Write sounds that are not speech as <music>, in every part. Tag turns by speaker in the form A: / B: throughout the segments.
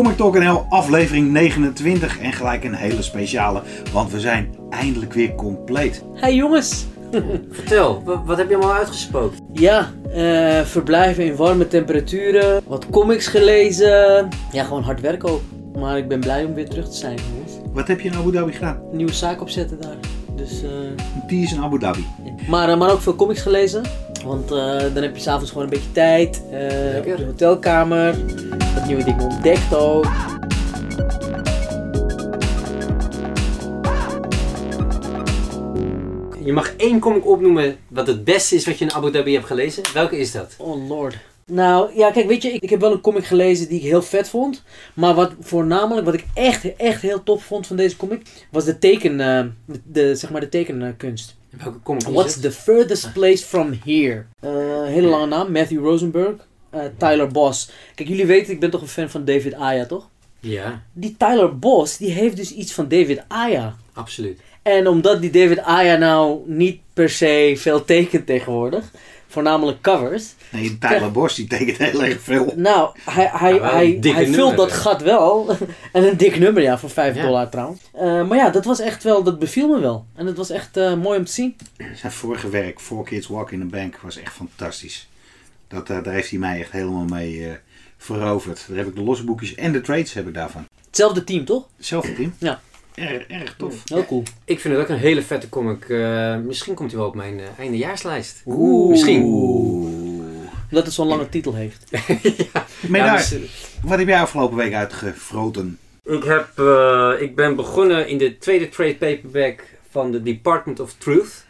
A: Comic Talk NL aflevering 29 en gelijk een hele speciale, want we zijn eindelijk weer compleet.
B: Hey jongens! <laughs>
C: Vertel, wa- wat heb je allemaal uitgespookt?
B: Ja, eh, verblijven in warme temperaturen, wat comics gelezen. Ja, gewoon hard werken ook. Maar ik ben blij om weer terug te zijn, jongens.
A: Wat heb je in Abu Dhabi gedaan?
B: Een nieuwe zaak opzetten daar. Dus, eh,
A: Die is in Abu Dhabi.
B: maar, eh, maar ook veel comics gelezen. Want eh, dan heb je s'avonds gewoon een beetje tijd. op de hotelkamer. Wat nieuwe dingen ontdekt ook.
C: Je mag één comic opnoemen wat het beste is wat je in Abu Dhabi hebt gelezen. Welke is dat?
B: Oh lord. Nou, ja, kijk, weet je, ik, ik heb wel een comic gelezen die ik heel vet vond. Maar wat voornamelijk, wat ik echt, echt heel top vond van deze comic, was de teken, eh, de, de, zeg maar de tekenkunst.
C: Welke comic is
B: What's
C: het?
B: the furthest place from here? Eh, hele lange naam, Matthew Rosenberg, eh, Tyler Boss. Kijk, jullie weten, ik ben toch een fan van David Aya, toch?
C: Ja,
B: Die Tyler Boss, die heeft dus iets van David Aya.
C: absoluut.
B: En omdat die David Aya nou niet per se veel tekent tegenwoordig, voornamelijk covers,
A: Nee, Tyler Bos die tekent heel erg veel.
B: Nou, hij, hij,
C: Ja,
B: hij, hij vult dat gat wel. <laughs> en een dik nummer, ja, voor 5
C: Ja.
B: dollar trouwens. Eh, maar ja, dat was echt wel, dat beviel me wel. En het was echt eh, mooi om te zien.
A: Zijn vorige werk, Four Kids Walk in a Bank, was echt fantastisch. Dat, eh, daar heeft hij mij echt helemaal mee eh, veroverd. Daar heb ik de losse boekjes en de trades heb ik daarvan.
B: Hetzelfde team, toch?
A: Hetzelfde team.
B: Ja.
A: Erg, erg tof.
B: Heel cool.
C: Ik vind het ook een hele vette comic. Eh, misschien komt hij wel op mijn eh, eindejaarslijst.
A: Oeh.
C: Misschien.
B: Omdat het zo'n lange titel heeft. <laughs>
A: Maar
C: Ja,
A: daar,
C: dus, eh,
A: wat heb jij afgelopen week uitgefroten?
C: ik, heb, eh, ik ben begonnen in de tweede trade paperback van de Department of Truth.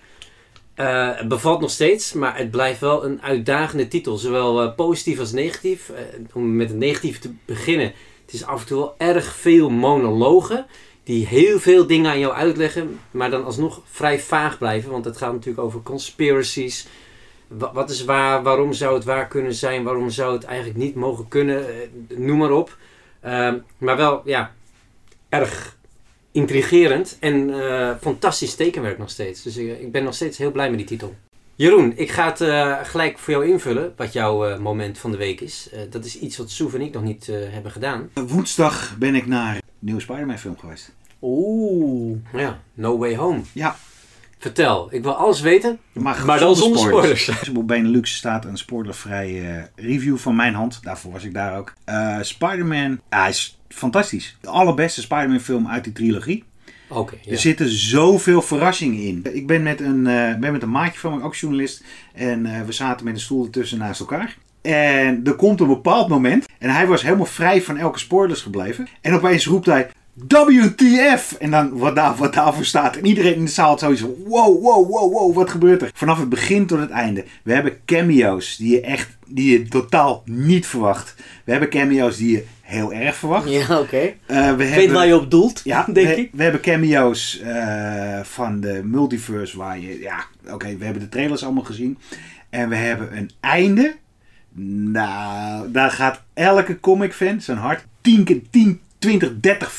C: Eh, het bevalt nog steeds, maar het blijft wel een uitdagende titel. Zowel eh, positief als negatief. Eh, om met het negatief te beginnen. Het is af en toe wel erg veel monologen. Die heel veel dingen aan jou uitleggen. Maar dan alsnog vrij vaag blijven. Want het gaat natuurlijk over conspiracies. Wa- Wat is waar? Waarom zou het waar kunnen zijn? Waarom zou het eigenlijk niet mogen kunnen? Eh, Noem maar op. Ehm, maar wel, ja, erg intrigerend en eh, fantastisch tekenwerk nog steeds. Dus ik, ik ben nog steeds heel blij met die titel. Jeroen, ik ga het eh, gelijk voor jou invullen, wat jouw eh, moment van de week is. Eh, dat is iets wat Soef en ik nog niet eh, hebben gedaan.
A: Woensdag ben ik naar een nieuwe Spider-Man film geweest.
B: Oeh.
C: Ja, No Way Home.
A: Ja.
C: Vertel, ik wil alles weten,
A: Maar,
C: maar dan zonder spoilers.
A: Dus <laughs> Op Benelux staat een spoilervrij eh, review van mijn hand. Daarvoor was ik daar ook. Eh, Spider-Man, ja, hij is fantastisch. De allerbeste Spider-Man film uit die trilogie.
C: Oké, ja.
A: Er zitten zoveel verrassingen in. Ik ben met een, eh, ben met een maatje van me, ook journalist. En we zaten met een stoel ertussen naast elkaar. En er komt een bepaald moment. En hij was helemaal vrij van elke spoilers gebleven. En opeens roept hij... WTF! En dan wat, daar, wat daarvoor staat. En iedereen in de zaal had zoiets van... Wow, wow, wow, wow, wat gebeurt er? Vanaf het begin tot het einde. We hebben cameo's die je echt... Die je totaal niet verwacht. We hebben cameo's die je heel erg verwacht.
B: Ja, oké.
A: Eh, we
B: Ik weet waar je op doelt,
A: ja, <laughs>
B: denk
A: we,
B: ik.
A: we hebben cameo's eh, van de multiverse waar je... Ja, oké, we hebben de trailers allemaal gezien. En we hebben een einde. Nou, daar gaat elke comic fan zijn hart 10 keer 10, 20, 30,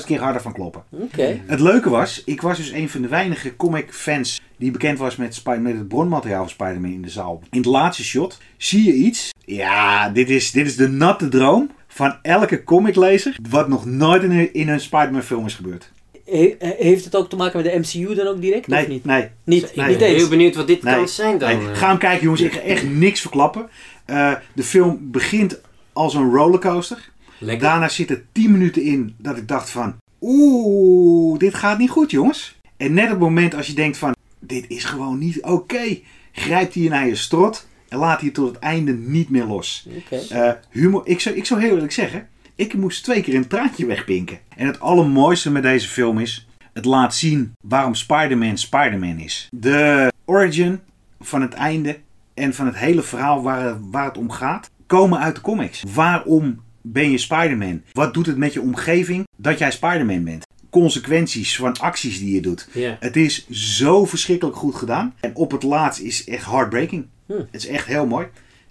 A: 40.000 keer harder van kloppen.
B: Oké.
A: Het leuke was, ik was dus een van de weinige comic fans die bekend was met, het bronmateriaal van Spider-Man in de zaal. In het laatste shot zie je iets. Ja, dit is, dit is de natte droom van elke comiclezer. Wat nog nooit in een, in een Spider-Man film is gebeurd.
B: He- heeft het ook te maken met de MCU dan ook direct?
A: Nee,
B: Of niet?
A: nee.
B: Niet,
C: ik
A: nee,
B: niet
C: ben heel benieuwd wat dit
A: Nee,
C: kan zijn dan.
A: nee.
C: eh.
A: Ga hem kijken jongens, ik ga echt niks verklappen. Eh, de film begint als een rollercoaster.
C: Lekker.
A: Daarna zitten 10 minuten in dat ik dacht van... Oeh, dit gaat niet goed jongens. En net op het moment als je denkt van... Dit is gewoon niet oké. grijpt hij je naar je strot. En laat hij tot het einde niet meer los. Eh, humor, ik zou, ik zou heel eerlijk zeggen... Ik moest twee keer een traantje wegpinken. En het allermooiste met deze film is... Het laat zien waarom Spider-Man Spider-Man is. De origin van het einde en van het hele verhaal waar, waar het om gaat... komen uit de comics. Waarom ben je Spider-Man? Wat doet het met je omgeving dat jij Spider-Man bent? Consequenties van acties die je doet. Het is zo verschrikkelijk goed gedaan. En op het laatst is echt heartbreaking.
B: Hm.
A: Het is echt heel mooi.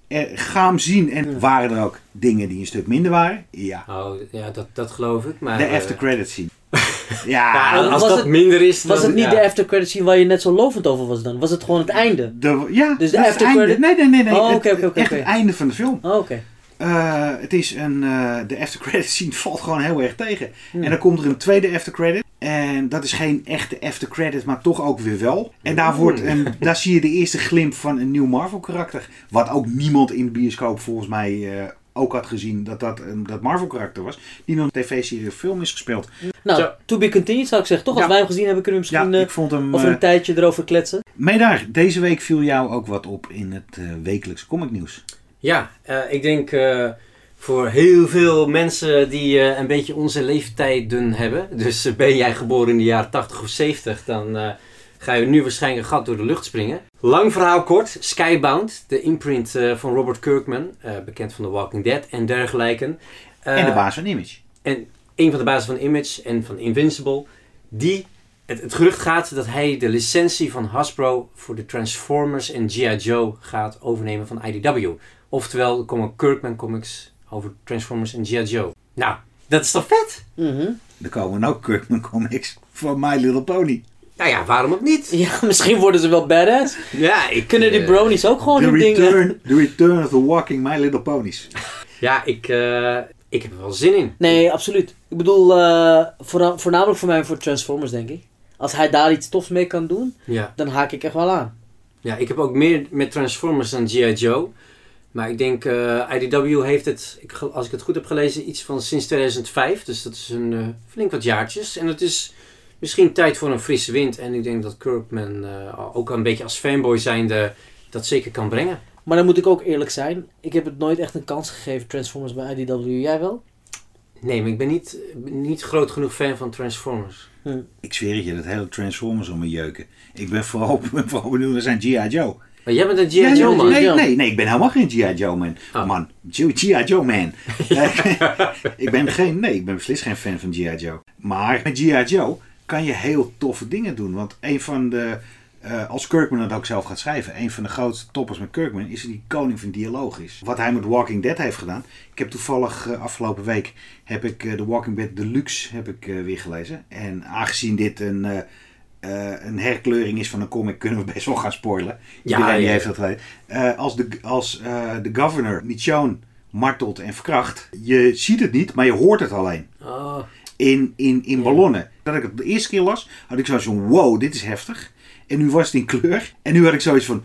A: Eh, ga hem zien. En waren er ook dingen die een stuk minder waren? Ja.
C: Oh, ja, dat, dat geloof ik. Maar,
A: De
C: eh,
A: after credits <laughs> zien.
C: ja,
A: Ja,
C: als
B: was
C: dat
B: het-
C: minder is,
B: Was
C: dan-
B: het niet
C: ja.
B: de aftercredits scene waar je net zo lovend over was dan? Was het gewoon het einde?
A: de, ja
B: Dus de after
A: einde.
B: credit-
A: Nee, nee, nee. nee.
B: Oh,
A: Echt het einde van de film.
B: Oh, oké.
A: Eh, het is een, eh, de after credit <laughs> scene valt gewoon heel erg tegen.
B: Hmm.
A: En dan komt er een tweede after credit. En dat is geen echte after credit, maar toch ook weer wel. En daar, wordt een, <laughs> daar zie je de eerste glimp van een nieuw Marvel karakter. Wat ook niemand in de bioscoop volgens mij eh, ook had gezien dat dat een dat Marvel karakter was. Die nog een tv-serie of film is gespeeld.
B: Nou,
C: Zo.
B: to be continued zou ik zeggen. Toch, als
A: Ja.
B: wij hem gezien hebben, kunnen we
A: Ja,
B: misschien
A: ik vond hem...
B: over een tijdje erover kletsen.
A: Meedaar, deze week viel jou ook wat op in het eh, wekelijks comicnieuws.
C: Ja, eh, ik denk eh, voor heel veel mensen die eh, een beetje onze leeftijden hebben. <laughs> Dus ben jij geboren in de jaren 80 of 70, dan eh, ga je nu waarschijnlijk een gat door de lucht springen. Lang verhaal kort, Skybound, de imprint van Robert Kirkman, bekend van The Walking Dead en dergelijke.
A: En de baas van Image.
C: En een van de bazen van Image en van Invincible, die, het, het gerucht gaat dat hij de licentie van Hasbro voor de Transformers en G.I. Joe gaat overnemen van IDW. Oftewel, er komen Kirkman comics over Transformers en G.I. Joe. Nou, dat is toch vet?
B: Mhm.
A: Er komen ook Kirkman comics van My Little Pony.
C: Nou ja, waarom ook niet?
B: Ja, <laughs> misschien worden ze wel badass.
C: Ja, ik
B: Kunnen die
C: eh,
B: bronies ook gewoon
A: The
B: hun dingen...
A: return, the return of the walking My Little Ponies.
C: Ja, ik, eh, ik heb er wel zin in.
B: Nee, absoluut. Ik bedoel, eh, voorna- voornamelijk voor mij voor Transformers, denk ik. Als hij daar iets tofs mee kan doen,
C: Ja.
B: dan haak ik echt wel aan.
C: Ja, ik heb ook meer met Transformers dan G.I. Joe. Maar ik denk, eh, IDW heeft het, ik, als ik het goed heb gelezen, iets van sinds 2005. Dus dat is een eh, flink wat jaartjes. En het is misschien tijd voor een frisse wind. En ik denk dat Kirkman eh, ook een beetje als fanboy zijnde dat zeker kan brengen.
B: Maar dan moet ik ook eerlijk zijn. Ik heb het nooit echt een kans gegeven, Transformers bij IDW. Jij wel?
C: Nee, maar ik ben niet, niet groot genoeg fan van Transformers.
A: Ik zweer het je, dat hele Transformers om me jeuken. Ik ben vooral, <laughs> vooral benieuwd naar zijn G.I. Joe.
C: Maar jij bent een G.I.
A: Ja,
C: Joe man.
A: Nee, nee, nee, ik ben helemaal geen G.I. Joe man.
C: Oh.
A: Man, G.I. Joe man. <laughs> <laughs> ik ben geen, nee, ik ben beslist geen fan van G.I. Joe. Maar met G.I. Joe kan je heel toffe dingen doen. Want een van de, eh, als Kirkman het ook zelf gaat schrijven, een van de grootste toppers met Kirkman is die koning van dialoog is. Wat hij met Walking Dead heeft gedaan. Ik heb toevallig eh, afgelopen week heb ik eh, de Walking Dead Deluxe heb ik, weer gelezen. En aangezien dit een... eh, een herkleuring is van een comic, kunnen we best wel gaan spoilen.
C: Ja,
A: Iedereen die
C: ja.
A: heeft dat. Eh, als de, als eh, de governor Michonne martelt en verkracht, je ziet het niet, maar je hoort het alleen.
C: Oh,
A: In, in, in
C: Ja.
A: ballonnen. Dat ik het de eerste keer las, had ik zoiets van, wow, dit is heftig. En nu was het in kleur. En nu had ik zoiets van,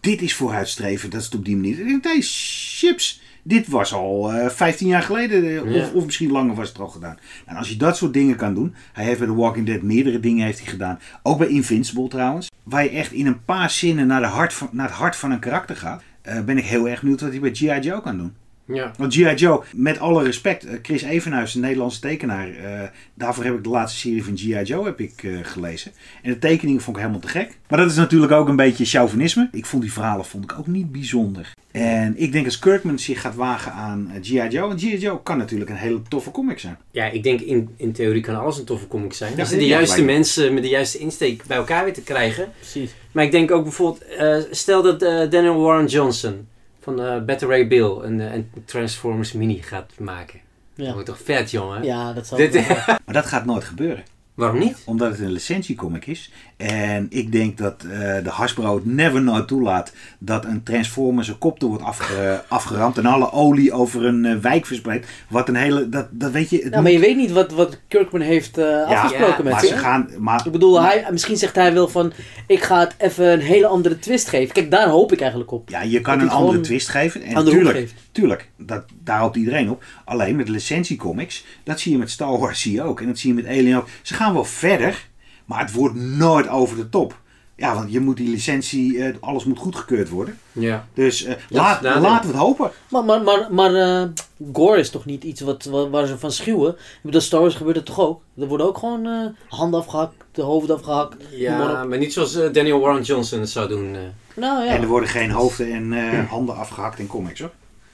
A: dit is vooruitstreven, dat is het op die manier. Ik denk, nee, chips. Dit was al eh 15 jaar geleden, eh, of, of misschien langer was het al gedaan. En als je dat soort dingen kan doen, hij heeft bij The Walking Dead meerdere dingen heeft hij gedaan. Ook bij Invincible trouwens, waar je echt in een paar zinnen naar, de hart van, naar het hart van een karakter gaat. eh, ben ik heel erg benieuwd wat hij bij G.I. Joe kan doen.
C: Ja.
A: Want G.I. Joe, met alle respect, eh, Chris Evenhuis, de Nederlandse tekenaar, eh, daarvoor heb ik de laatste serie van G.I. Joe heb ik, eh, gelezen. En de tekeningen vond ik helemaal te gek. Maar dat is natuurlijk ook een beetje chauvinisme. Ik vond die verhalen vond ik ook niet bijzonder. En ik denk als Kirkman zich gaat wagen aan G.I. Joe, en G.I. Joe kan natuurlijk een hele toffe comic zijn.
C: Ja, ik denk in, in theorie kan alles een toffe comic zijn.
A: Ja,
C: Als je de juiste mensen met de juiste insteek bij elkaar weet te krijgen.
B: Precies.
C: Maar ik denk ook bijvoorbeeld, eh, stel dat eh, Daniel Warren Johnson van eh Better Ray Bill een, eh, een Transformers mini gaat maken. Dat
B: Ja,
C: wordt toch vet, jongen?
B: ja dat zal
C: Dit-
B: wel.
A: Maar dat gaat nooit gebeuren.
C: Waarom niet?
A: Omdat het een licentiecomic is. En ik denk dat eh, de Hasbro het never nooit toelaat dat een Transformer zijn kop door wordt afge- <laughs> afgeramd. En alle olie over een eh, wijk verspreidt. Wat een hele, dat, dat weet je. het
B: Nou, maar je weet niet wat, wat Kirkman heeft eh, afgesproken
C: ja,
B: met
A: maar
B: ze.
A: gaan, maar,
B: Ik bedoel,
A: maar-
B: hij, misschien zegt hij wel van, ik ga het even een hele andere twist geven. Kijk, daar hoop ik eigenlijk op.
A: Ja, je kan
B: Dat
A: een andere twist geven. En tuurlijk, tuurlijk dat, daar hoopt iedereen op. Alleen met licentiecomics, dat zie je met Star Wars zie je ook. En dat zie je met Alien ook. Ze gaan wel verder, maar het wordt nooit over de top. Ja, want je moet die licentie, eh, alles moet goedgekeurd worden.
C: Ja.
A: Dus eh, laat, laten we het hopen.
B: Maar, maar, maar, maar eh, gore is toch niet iets wat, wat, waar ze van schuwen? Ik bedoel, Star Wars gebeurt het toch ook? Er worden ook gewoon eh, handen afgehakt, de hoofden afgehakt.
C: Ja, maar niet zoals Daniel Warren Johnson het zou doen. eh.
B: Nou ja,
A: En er worden geen hoofden en eh, handen afgehakt in comics hoor.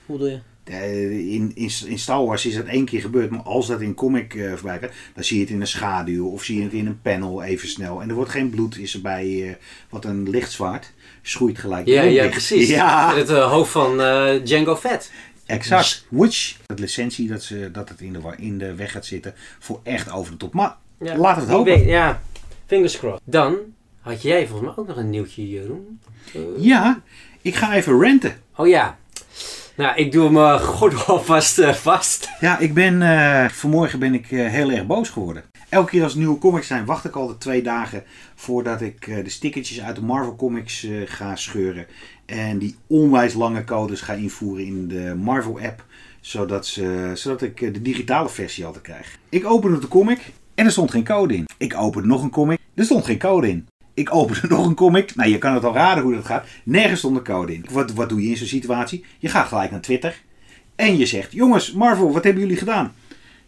B: hoe doe je?
A: Eh, in, in, in Star Wars is dat één keer gebeurd, maar als dat in comic eh voorbij dan zie je het in een schaduw of zie je het in een panel even snel. En er wordt geen bloed, is erbij eh, wat een lichtzwaard, schroeit gelijk.
C: Ja, ja,
A: licht.
C: precies. <laughs>
A: Ja,
C: het hoofd van Django Fett.
A: exact. Which, dat licentie dat, ze, dat het in de, in de weg gaat zitten voor echt over de top. Maar
C: Ja.
A: we het hopen.
C: weet- ja, fingers crossed. Dan had jij volgens mij ook nog een nieuwtje, Jeroen.
A: Ja, ik ga even renten.
C: Oh ja. Nou, ik doe mijn gordel alvast eh, vast.
A: Ja, ik ben, eh, vanmorgen ben ik eh, heel erg boos geworden. Elke keer als nieuwe comics zijn, wacht ik altijd twee dagen voordat ik eh, de stickertjes uit de Marvel Comics eh, ga scheuren. En die onwijs lange codes ga invoeren in de Marvel app. Zodat, ze, zodat ik eh, de digitale versie altijd krijg. Ik opende de comic en er stond geen code in. Ik opende nog een comic, er stond geen code in. Ik opende <laughs> nog een comic. Nou, je kan het al raden hoe dat gaat. Nergens stond een code in. Wat, wat doe je in zo'n situatie? Je gaat gelijk naar Twitter. En je zegt, jongens, Marvel, wat hebben jullie gedaan?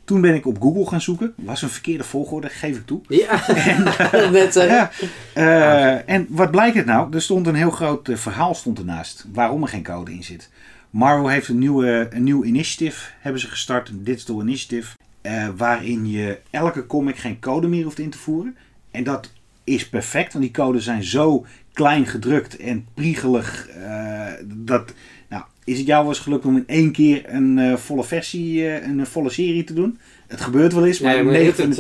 A: Toen ben ik op Google gaan zoeken. Was een verkeerde volgorde, geef ik toe. <laughs>
C: Ja. <laughs>
B: Net.
A: Ja. Eh, en wat blijkt het nou? Er stond een heel groot eh, verhaal stond ernaast. Waarom er geen code in zit. Marvel heeft een, nieuwe, een nieuw initiative hebben ze gestart. Een digital initiative. eh, waarin je elke comic geen code meer hoeft in te voeren. En dat is perfect. Want die codes zijn zo klein gedrukt en priegelig. eh, dat, nou, is het jou wel eens gelukt om in één keer een eh, volle versie, eh, een volle serie te doen? Het gebeurt wel eens, maar
C: Ja,
A: van
C: het,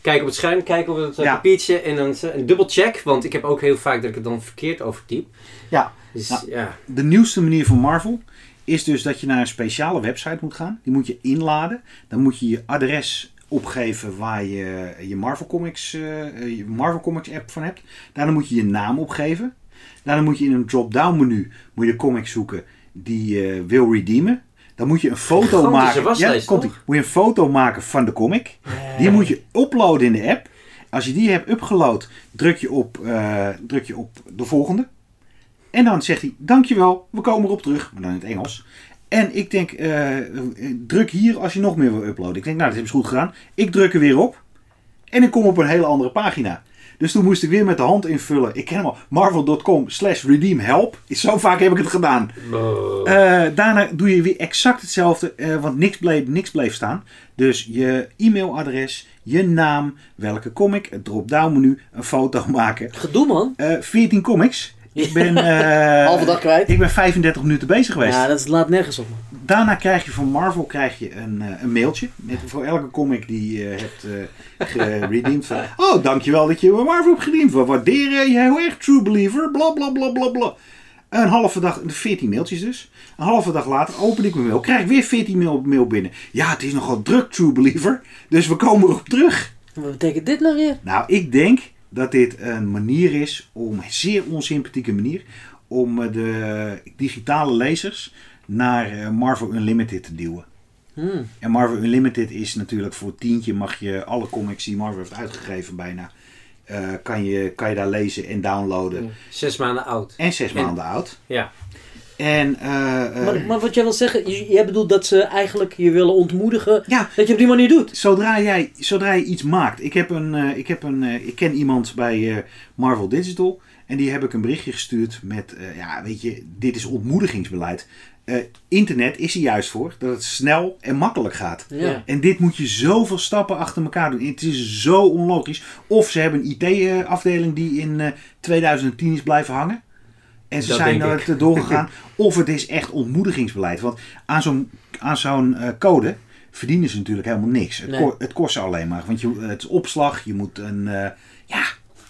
C: kijken op het scherm, kijken op het
A: Ja.
C: papiertje en dan een dubbelcheck. Want ik heb ook heel vaak dat ik het dan verkeerd overtyp.
A: Ja.
C: Dus
A: Nou,
C: ja.
A: De nieuwste manier van Marvel is dus dat je naar een speciale website moet gaan. Die moet je inladen. Dan moet je je adres opgeven waar je je Marvel Comics, eh, je Marvel Comics app van hebt. Daarna moet je je naam opgeven. Daarna moet je in een drop-down menu moet je de comics zoeken die je wil redeemen. Dan moet je een foto maken.
C: waslijst,
A: komt
C: toch?
A: Moet je een foto maken van de comic. Die moet je uploaden in de app. Als je die hebt upgeload, druk je op, eh, druk je op de volgende. En dan zegt hij, dankjewel, we komen erop terug. Maar dan in het Engels. En ik denk, eh, druk hier als je nog meer wil uploaden. Ik denk, nou, dat hebben ze goed gedaan. Ik druk er weer op. En ik kom op een hele andere pagina. Dus toen moest ik weer met de hand invullen. Ik ken hem al. Marvel.com slash redeem help. Zo vaak heb ik het gedaan.
C: Oh.
A: Eh, daarna doe je weer exact hetzelfde, eh, want niks bleef, niks bleef staan. Dus je e-mailadres, je naam, welke comic, het drop-down menu, een foto <laughs> maken.
B: Gedoe man.
A: Eh 14 comics. Ik ben, <laughs> eh,
B: Halve dag kwijt.
A: ik ben 35 minuten bezig geweest.
B: Ja, dat laat nergens op.
A: Daarna krijg je van Marvel krijg je een, eh, een mailtje. Met voor elke comic die je hebt eh geredeemd. Van, <laughs> oh, dankjewel dat je Marvel hebt geredeemd. We waarderen je heel erg, true believer. Bla bla bla bla bla. Een halve dag, 14 mailtjes dus. Een halve dag later open ik mijn mail. Krijg ik weer 14 mail, mail binnen. Ja, het is nogal druk, true believer. Dus we komen erop terug.
B: Wat betekent dit nou weer?
A: Nou, ik denk dat dit een manier is, om, een zeer onsympathieke manier, om eh, de digitale lezers naar eh, Marvel Unlimited te duwen.
B: Hmm.
A: En Marvel Unlimited is natuurlijk voor tientje mag je alle comics die Marvel heeft uitgegeven bijna, eh, kan, je, kan je daar lezen en downloaden.
C: Zes maanden oud.
A: En zes
C: En-
A: maanden oud.
C: Ja.
A: En eh, eh,
B: Maar, maar wat jij wil zeggen, je- jij bedoelt dat ze eigenlijk je willen ontmoedigen
A: ja,
B: dat je op die manier doet.
A: zodra jij, zodra je iets maakt. Ik, heb een, eh, ik, heb een, ik ken iemand bij Marvel Digital. En die heb ik een berichtje gestuurd met, ja, weet je, dit is ontmoedigingsbeleid. Internet is er juist voor dat het snel en makkelijk gaat.
B: Ja.
A: En dit moet je zoveel stappen achter elkaar doen. Het is zo onlogisch. Of ze hebben een IT-afdeling die in eh, 2010 is blijven hangen. En ze
C: Dat
A: zijn nooit doorgegaan. <laughs> of het is echt ontmoedigingsbeleid. Want aan zo'n, aan zo'n eh, code verdienen ze natuurlijk helemaal niks. Het,
B: Nee.
A: ko- het kost ze alleen maar. Want je, het is opslag. Je moet een... eh, ja,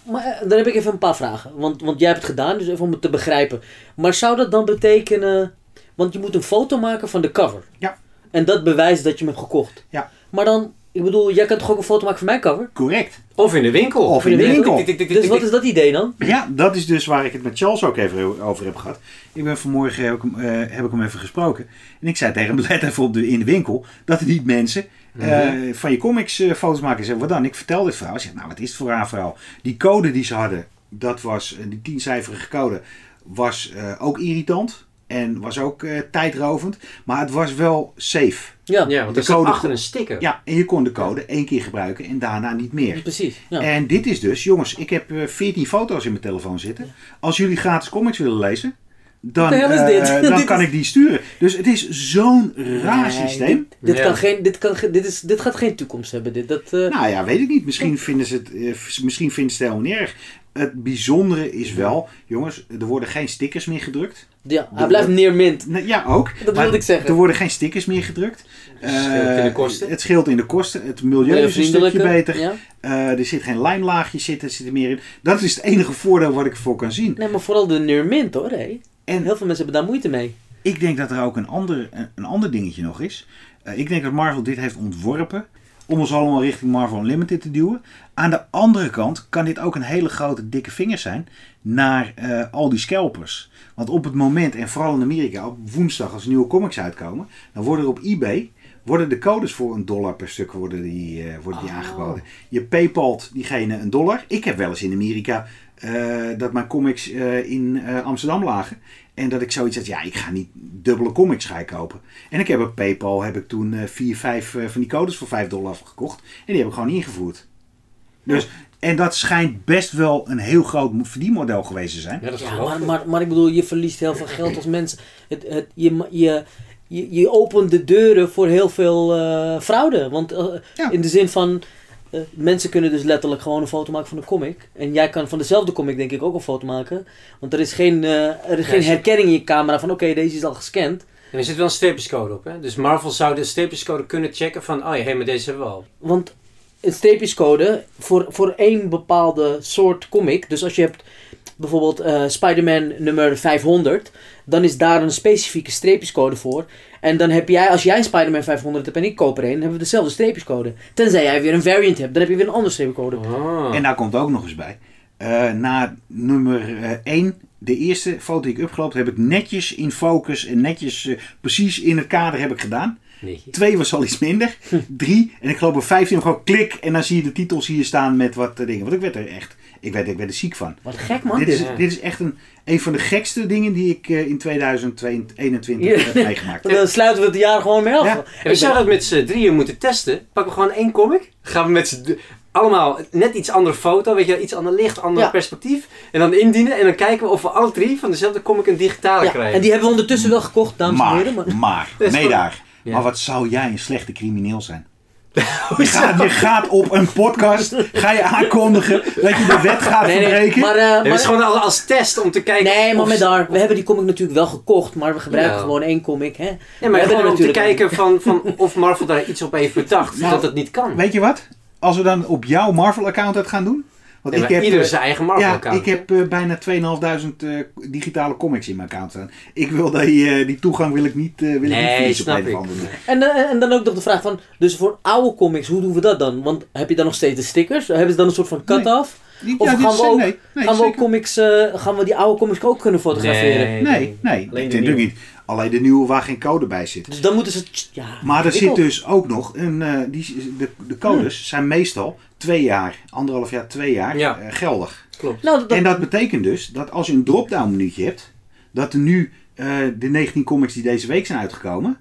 B: Maar eh, dan heb ik even een paar vragen. Want, want jij hebt het gedaan, dus even om het te begrijpen. Maar zou dat dan betekenen... Want je moet een foto maken van de cover.
A: Ja.
B: En dat bewijst dat je hem hebt gekocht.
A: Ja.
B: Maar dan, ik bedoel, jij kan toch ook een foto maken van mijn cover?
A: correct.
C: Of in de winkel.
A: Of in de winkel.
B: Dus wat is dat idee dan?
A: Ja, dat is dus waar ik het met Charles ook even over heb gehad. Ik ben vanmorgen heb ik, hem, eh, heb ik hem even gesproken. En ik zei tegen hem, <laughs> let even op de, in de winkel, dat er niet mensen eh, van je comics eh, foto's maken. Zei, wat dan? Ik vertel dit verhaal. Ik zeg, nou wat is het voor een verhaal? Die code die ze hadden, dat was, die tiencijferige code, was eh, ook irritant. En was ook eh, tijdrovend. Maar het was wel safe.
B: Ja,
C: Ja, want
A: De
C: staat
A: code-
C: achter een sticker.
A: Ja, en je kon de code één keer gebruiken en daarna niet meer.
B: precies. Ja.
A: En dit is dus, jongens, ik heb eh, 14 foto's in mijn telefoon zitten. Als jullie gratis comics willen lezen, dan, eh, dan <laughs>
B: Dit
A: kan
B: is-
A: ik die sturen. Dus het is zo'n raar
B: Nee,
A: systeem.
B: Dit, dit
C: Ja.
B: kan geen, dit, kan, ge- dit, is, dit gaat geen toekomst hebben. Dit, dat, eh,
A: Nou ja, weet ik niet. Misschien vinden ze het, eh, misschien vinden ze het helemaal niet erg. Het bijzondere is wel, jongens, er worden geen stickers meer gedrukt.
B: ja, hij blijft neer mint.
A: Ja, ook.
B: Dat wilde ik zeggen.
A: Er worden geen stickers meer gedrukt.
C: Het scheelt in de
A: Eh,
C: kosten.
A: Het scheelt in de kosten. Het milieu is een stukje beter.
B: Ja.
A: Eh, er zit geen lijmlaagje zit, zit er meer in. Dat is het enige voordeel wat ik ervoor kan zien.
B: Nee, maar vooral de neer mint hoor. Hé.
A: En
B: Heel veel mensen hebben daar moeite mee.
A: Ik denk dat er ook een ander, een, een ander dingetje nog is. Eh, ik denk dat Marvel dit heeft ontworpen om ons allemaal richting Marvel Unlimited te duwen. Aan de andere kant kan dit ook een hele grote dikke vinger zijn naar eh, al die scalpers. Want op het moment, en vooral in Amerika, op woensdag als nieuwe comics uitkomen, dan worden er op eBay worden de codes voor een dollar per stuk worden die, eh, worden die
B: Oh.
A: aangeboden. Je paypalt diegene een dollar. Ik heb wel eens in Amerika eh, dat mijn comics in Amsterdam lagen. En dat ik zoiets had, ja, ik ga niet dubbele comics ga ik kopen. En ik heb op PayPal heb ik toen eh, vier, vijf eh, van die codes voor 5 dollar gekocht. En die heb ik gewoon ingevoerd. Dus, en dat schijnt best wel een heel groot verdienmodel geweest te zijn.
C: Ja, dat is
B: Ja, maar,
C: ik.
B: maar, maar ik bedoel, je verliest heel veel geld als mens. Het, het, je, je, je, je opent de deuren voor heel veel eh, fraude. Want
A: Ja.
B: in de zin van, eh, mensen kunnen dus letterlijk gewoon een foto maken van een comic. En jij kan van dezelfde comic denk ik ook een foto maken. Want er is geen, eh, er is geen herkenning in je camera van, oké, deze is al gescand.
C: En er zit wel een streepjescode op, hè? Dus Marvel zou de streepjescode kunnen checken van, oh ja, hé, maar deze hebben we al.
B: Want een streepjescode voor, voor één bepaalde soort comic. Dus als je hebt bijvoorbeeld eh Spider-Man nummer 500. Dan is daar een specifieke streepjescode voor. En dan heb jij, als jij een Spider-Man 500 hebt en ik koop er een, dan hebben we dezelfde streepjescode. Tenzij jij weer een variant hebt, dan heb je weer een andere streepjescode.
C: Oh.
A: En daar komt ook nog eens bij. eh, na nummer 1, de eerste foto die ik upgelopen heb, heb ik netjes in focus en netjes eh, precies in het kader heb ik gedaan.
C: Nee.
A: Twee was al iets minder. <laughs> Drie. En ik geloof bij 15 gewoon klik. En dan zie je de titels hier staan met wat eh, dingen. Want ik werd er echt, ik werd, ik werd er ziek van.
B: Wat gek man.
A: Dit is,
C: Ja.
A: dit is echt een, een van de gekste dingen die ik eh, in 2021 heb meegemaakt. <laughs>
B: Dan sluiten we het jaar gewoon mee af.
A: Ja.
C: En we zouden het met z'n drieën moeten testen. Pakken we gewoon één comic. Gaan we met z'n allemaal net iets andere foto, weet je, iets ander licht, ander
B: Ja.
C: perspectief. En dan indienen en dan kijken we of we alle drie van dezelfde comic een digitale
B: Ja,
C: krijgen.
B: en die hebben we ondertussen wel gekocht, dames en heren. Maar...
A: maar, <laughs>
C: Dat
A: nee daar.
C: Ja.
A: Maar wat zou jij een slechte crimineel zijn? Je gaat, je gaat op een podcast, ga je aankondigen dat je de wet gaat
B: Nee, nee,
A: verbreken.
B: maar, eh,
C: Nee, het
B: maar-
C: is gewoon als, als test om te kijken
B: Nee, maar met daar. We hebben die comic natuurlijk wel gekocht, maar we gebruiken
C: Ja.
B: gewoon één comic. Hè?
C: Ja,
B: We
C: maar
B: hebben
C: gewoon
B: er
C: om te kijken van, van <laughs> of Marvel daar iets op heeft bedacht.
A: Nou,
C: dat het niet kan.
A: Weet je wat? Als we dan op jouw Marvel-account het gaan doen. Want
C: Nee,
A: ik heb,
C: ieder
A: eh,
C: zijn eigen Marvel
A: ja,
C: account.
A: ik heb eh, bijna 2500 eh, digitale comics in mijn account staan. Ik wil die, eh, die toegang wil ik niet, eh wil ik niet
C: Nee,
A: verliezen op
C: snap
A: een of
C: ik.
A: andere.
B: En, eh, en dan ook nog de vraag van, dus voor oude comics, hoe doen we dat dan? Want heb je dan nog steeds de stickers? Hebben ze dan een soort van cut-off?
A: Die-
B: Of
A: ja,
B: gaan
A: is-
B: we ook-
A: nee, nee,
B: gaan we ook comics, eh, gaan we die oude comics ook kunnen fotograferen?
C: Nee,
A: Nee, nee.
C: Alleen
A: ik
C: de
A: denk
C: nieuwe.
A: natuurlijk niet. Alleen de nieuwe waar geen code bij zit.
B: Dus dan moeten ze, ja.
A: Maar er zit dus ook nog, een, eh, die, de, de codes zijn meestal twee jaar, anderhalf jaar, twee jaar
C: Ja.
A: eh, geldig.
C: Klopt.
B: Nou, dat,
A: En dat betekent dus dat als je een drop-down minuutje hebt, dat er nu eh, de 19 comics die deze week zijn uitgekomen,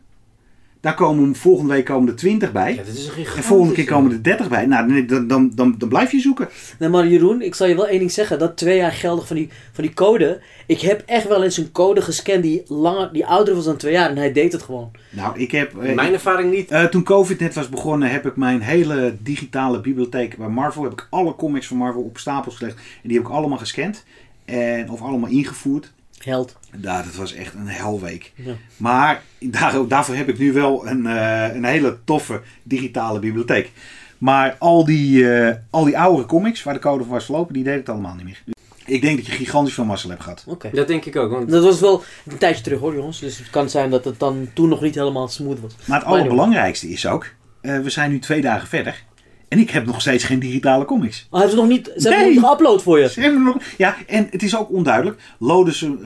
A: daar komen volgende week komen er 20 bij.
C: Ja, dit is een
A: en volgende keer komen er 30 bij. Nou, dan, dan, dan, dan blijf je zoeken.
B: Nee, maar Jeroen, ik zal je wel één ding zeggen. Dat twee jaar geldig van die, van die code. Ik heb echt wel eens een code gescand die, langer, die ouder was dan twee jaar. En hij deed het gewoon.
A: Nou, ik heb... eh,
C: Mijn ervaring niet.
A: eh, toen COVID net was begonnen, heb ik mijn hele digitale bibliotheek bij Marvel, heb ik alle comics van Marvel op stapels gelegd. En die heb ik allemaal gescand. En, of allemaal ingevoerd.
B: Held.
A: Nou, dat was echt een helweek.
B: Ja.
A: Maar daar, daarvoor heb ik nu wel een, eh, een hele toffe digitale bibliotheek. Maar al die, eh, al die oudere comics waar de code voor was verlopen, die deed het allemaal niet meer. Ik denk dat je gigantisch veel mazzel hebt gehad.
B: Oké.
C: Dat denk ik ook. Want
B: Dat was wel een tijdje terug hoor jongens. Dus het kan zijn dat het dan toen nog niet helemaal smooth was.
A: Maar het allerbelangrijkste is ook, eh, we zijn nu twee dagen verder. En ik heb nog steeds geen digitale comics.
B: Oh, hebben ze nog niet, ze hebben nog niet geüpload voor je.
A: Ze hebben nog, ja, en het is ook onduidelijk. Loaden ze,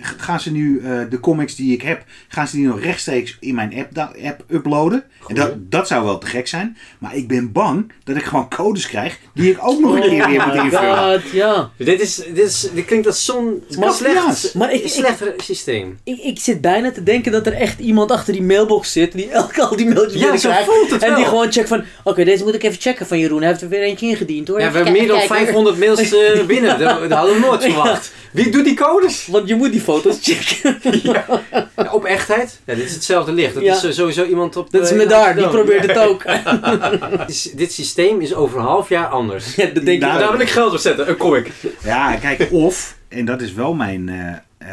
A: gaan ze nu eh, de comics die ik heb, gaan ze die nog rechtstreeks in mijn app, da- app uploaden? En dat, dat zou wel te gek zijn. Maar ik ben bang dat ik gewoon codes krijg die ik ook nog een keer weer moet
B: Oh
A: invullen.
B: god, ja.
C: dit, is, dit, is, dit klinkt als zo'n
A: Maar-
C: slecht,
B: Maar ik- ik-
C: slecht systeem.
B: Ik, ik zit bijna te denken dat er echt iemand achter die mailbox zit. Die elke al die mailtjes
C: Ja, zo
B: binnenkrijgt.
C: voelt het
B: En die
C: wel.
B: gewoon checkt van... Oké, deze moet ik even checken van Jeroen. Hij heeft er weer eentje ingediend hoor.
C: Ja, we hebben meer dan
B: kijken, kijken.
C: 500 mails eh, <laughs> binnen. Dat, dat hadden we nooit <laughs> verwacht. Wie doet die codes?
B: Want je moet die foto's <laughs> checken.
C: Ja, op echtheid? Ja, dit is hetzelfde licht. Dat
B: Ja.
C: is eh, sowieso iemand op
B: Dat is
C: eh,
B: me daar, die probeert het ook.
C: Dit systeem is over een half jaar anders.
B: Ja, dat denk ik
A: Nou,
B: ook.
C: Daar wil ik geld op zetten, een comic.
A: Ja, kijk, of, en dat is wel mijn,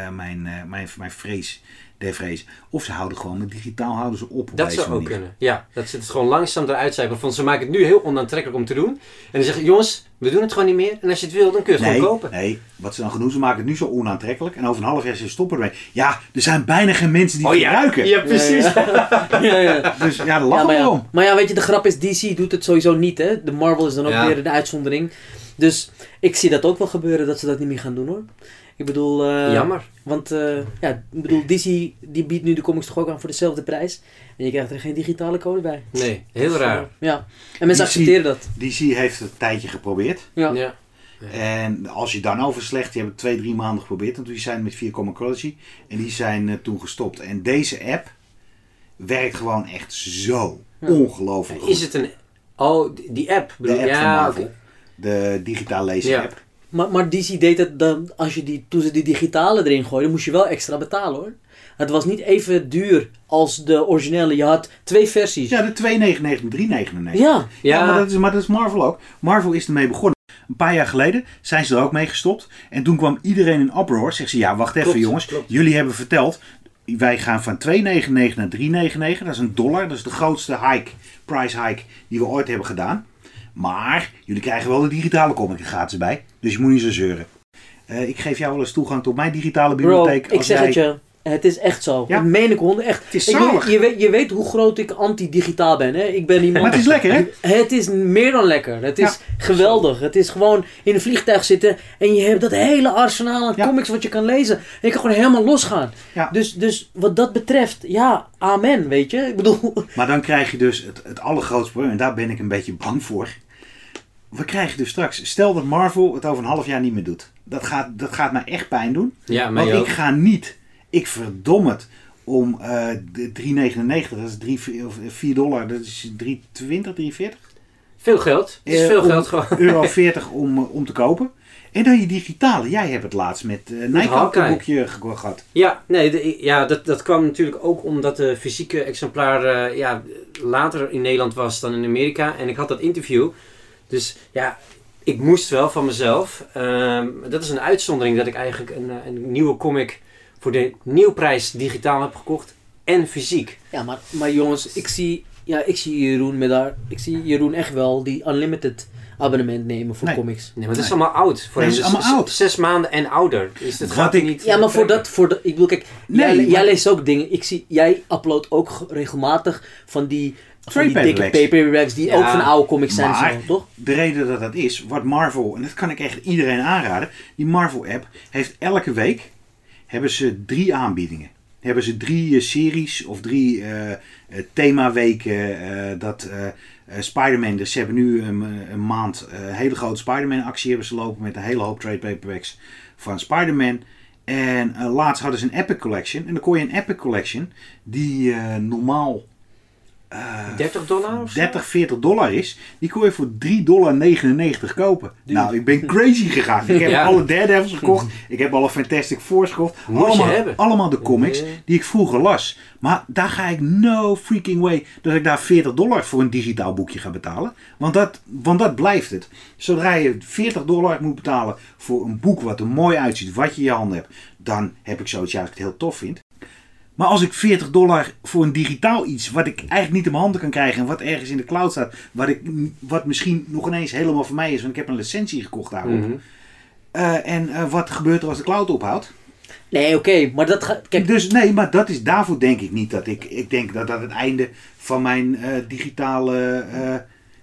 A: mijn, eh, mijn, mijn vrees der vrees. Of ze houden gewoon met digitaal houden ze op. op
C: Dat zou ook
A: manier.
C: kunnen. Ja, dat ze het gewoon langzaam eruit zijn. Van ze maken het nu heel onaantrekkelijk om te doen. En dan zeggen jongens, we doen het gewoon niet meer. En als je het wil, dan kun je het
A: Nee,
C: gewoon kopen.
A: nee, wat ze dan gaan doen, ze maken het nu zo onaantrekkelijk. En over een half jaar ze stoppen ermee. Ja, er zijn bijna geen mensen die het gebruiken.
C: Oh Ja, precies.
B: Ja, <laughs> ja. ja.
A: Dus ja, daar
B: Ja,
A: lachen
B: maar,
A: we
B: ja.
A: om.
B: maar ja, weet je, de grap is, DC doet het sowieso niet, hè. De Marvel is dan ook
C: Ja.
B: weer een uitzondering. Dus ik zie dat ook wel gebeuren, dat ze dat niet meer gaan doen, hoor. Ik bedoel... eh,
C: Jammer.
B: Want, eh, ja, ik bedoel, DC die biedt nu de comics toch ook aan voor dezelfde prijs. En je krijgt er geen digitale code bij.
C: Nee, heel
B: Dus,
C: raar.
B: eh, ja. En mensen
A: DC
B: accepteren dat.
A: DC heeft het een tijdje geprobeerd.
B: Ja.
C: Ja.
A: En als je dan overslecht, die hebben het twee, drie maanden geprobeerd. Want die zijn met 4 Quality. En die zijn eh, toen gestopt. En deze app werkt gewoon echt zo
B: Ja.
A: ongelooflijk goed.
C: Is het een... Oh, die- app.
A: de
C: bedoel-
A: app van
C: ja,
A: Marvel.
C: oké.
A: De digitaal lezen
C: Ja.
B: Maar, maar DC deed het dan, als je die, toen ze die digitale erin gooiden, moest je wel extra betalen hoor. Het was niet even duur als de originele. Je had twee versies.
A: Ja, de 2,99 en 3,99.
B: Ja.
A: Ja,
C: Ja.
A: maar, dat is, maar dat is Marvel ook. Marvel is ermee begonnen. Een paar jaar geleden zijn ze er ook mee gestopt. En toen kwam iedereen in uproar. Zegt ze, ja, wacht even
C: Klopt,
A: jongens.
C: klopt.
A: Jullie hebben verteld, wij gaan van 2,99 naar 3,99. Dat is een dollar. Dat is de grootste hike, price hike die we ooit hebben gedaan. Maar jullie krijgen wel de digitale comic er gratis bij. Dus je moet niet zo zeuren. Eh, ik geef jou wel eens toegang tot mijn digitale
B: Bro,
A: bibliotheek.
B: ik
A: als
B: zeg
A: jij-
B: het je. Het is echt zo.
A: Ja.
B: Dat meen ik honden echt.
A: Het is
B: Ik weet- je, weet, je weet hoe groot ik anti-digitaal ben. Hè? Ik ben iemand...
A: Maar het is lekker, hè?
B: Het is meer dan lekker. Het is geweldig. Het is gewoon in een vliegtuig zitten en je hebt dat hele arsenaal aan
A: Ja.
B: comics wat je kan lezen. En je kan gewoon helemaal losgaan.
A: Ja.
B: Dus, dus wat dat betreft, ja, amen, weet je. Ik bedoel,
A: Maar dan krijg je dus het, het allergrootste probleem, en daar ben ik een beetje bang voor. We krijgen dus straks, stel dat Marvel het over een half jaar niet meer doet. Dat gaat, dat gaat mij echt pijn doen.
C: Ja, mij
A: Want ik ga niet, ik verdom het, om eh de 3,99, dat is 3, of 4 dollar, dat is 3,20, 3,40
C: Veel geld. Het is
A: Eh,
C: veel geld gewoon. <laughs>
A: euro 40 om, eh, om te kopen. En dan je digitale. Jij hebt het laatst met uh, een boekje ge- gehad.
C: Ja, nee, de- ja dat, dat kwam natuurlijk ook omdat de fysieke exemplaar eh, ja, later in Nederland was dan in Amerika. En ik had dat interview. Dus ja, ik moest wel van mezelf. Ehm, dat is een uitzondering dat ik eigenlijk een, eh, een nieuwe comic voor de nieuwprijs digitaal heb gekocht. En fysiek.
B: ja, maar, maar jongens, ik zie, ja, ik zie Jeroen met daar, ik zie Jeroen echt wel die unlimited abonnement nemen voor
A: Nee.
B: comics.
C: Nee, maar dat is
A: Nee.
C: allemaal oud. Voor
A: Nee, is
C: Dus
A: allemaal oud.
C: Zes maanden en ouder. Dus dat
A: Wat
C: gaat
A: ik-
C: niet.
B: Ja, maar voor dat, voor dat, ik bedoel, kijk,
A: Nee,
B: jij,
A: maar-
B: jij leest ook dingen. Ik zie, jij uploadt ook ge- regelmatig van die, van die dikke
A: paperbacks.
B: die
C: Ja,
B: ook van oude comics zijn,
A: maar-
B: zo, toch?
A: De reden dat dat is, wat Marvel, en dat kan ik echt iedereen aanraden. Die Marvel app heeft elke week hebben ze drie aanbiedingen. Hebben ze drie eh, series of drie eh, eh, themaweken dat eh, Spider-Man, dus ze hebben nu een, een maand een hele grote Spider-Man actie hebben ze lopen met een hele hoop trade paperbacks van Spider-Man. En laatst hadden ze een Epic Collection. En dan kon je een Epic Collection die normaal eh,
C: 30 dollar of zo?
A: 30, 40 dollar is, die kon je voor 3,99 dollar kopen. Nou, ik ben crazy gegaan. Ik heb <laughs>
C: Ja.
A: alle Daredevils gekocht. <laughs> Ik heb alle Fantastic Fours gekocht. Allemaal, de comics die ik vroeger las. Maar daar ga ik no freaking way dat ik daar 40 dollar voor een digitaal boekje ga betalen. Want dat, want dat blijft het. Zodra je 40 dollar moet betalen voor een boek wat er mooi uitziet, wat je in je handen hebt, dan heb ik zoiets als ik het heel tof vind. Maar als ik 40 dollar voor een digitaal iets, wat ik eigenlijk niet in mijn handen kan krijgen en wat ergens in de cloud staat, wat, ik, wat misschien nog ineens helemaal voor mij is, want ik heb een licentie gekocht daarop.
C: Mhm.
A: Eh, en eh, wat gebeurt er als de cloud ophoudt?
B: Nee, oké, maar dat gaat. Kijk,
A: Dus nee, maar dat is, daarvoor denk ik niet dat ik, ik denk dat dat het einde van mijn eh, digitale eh,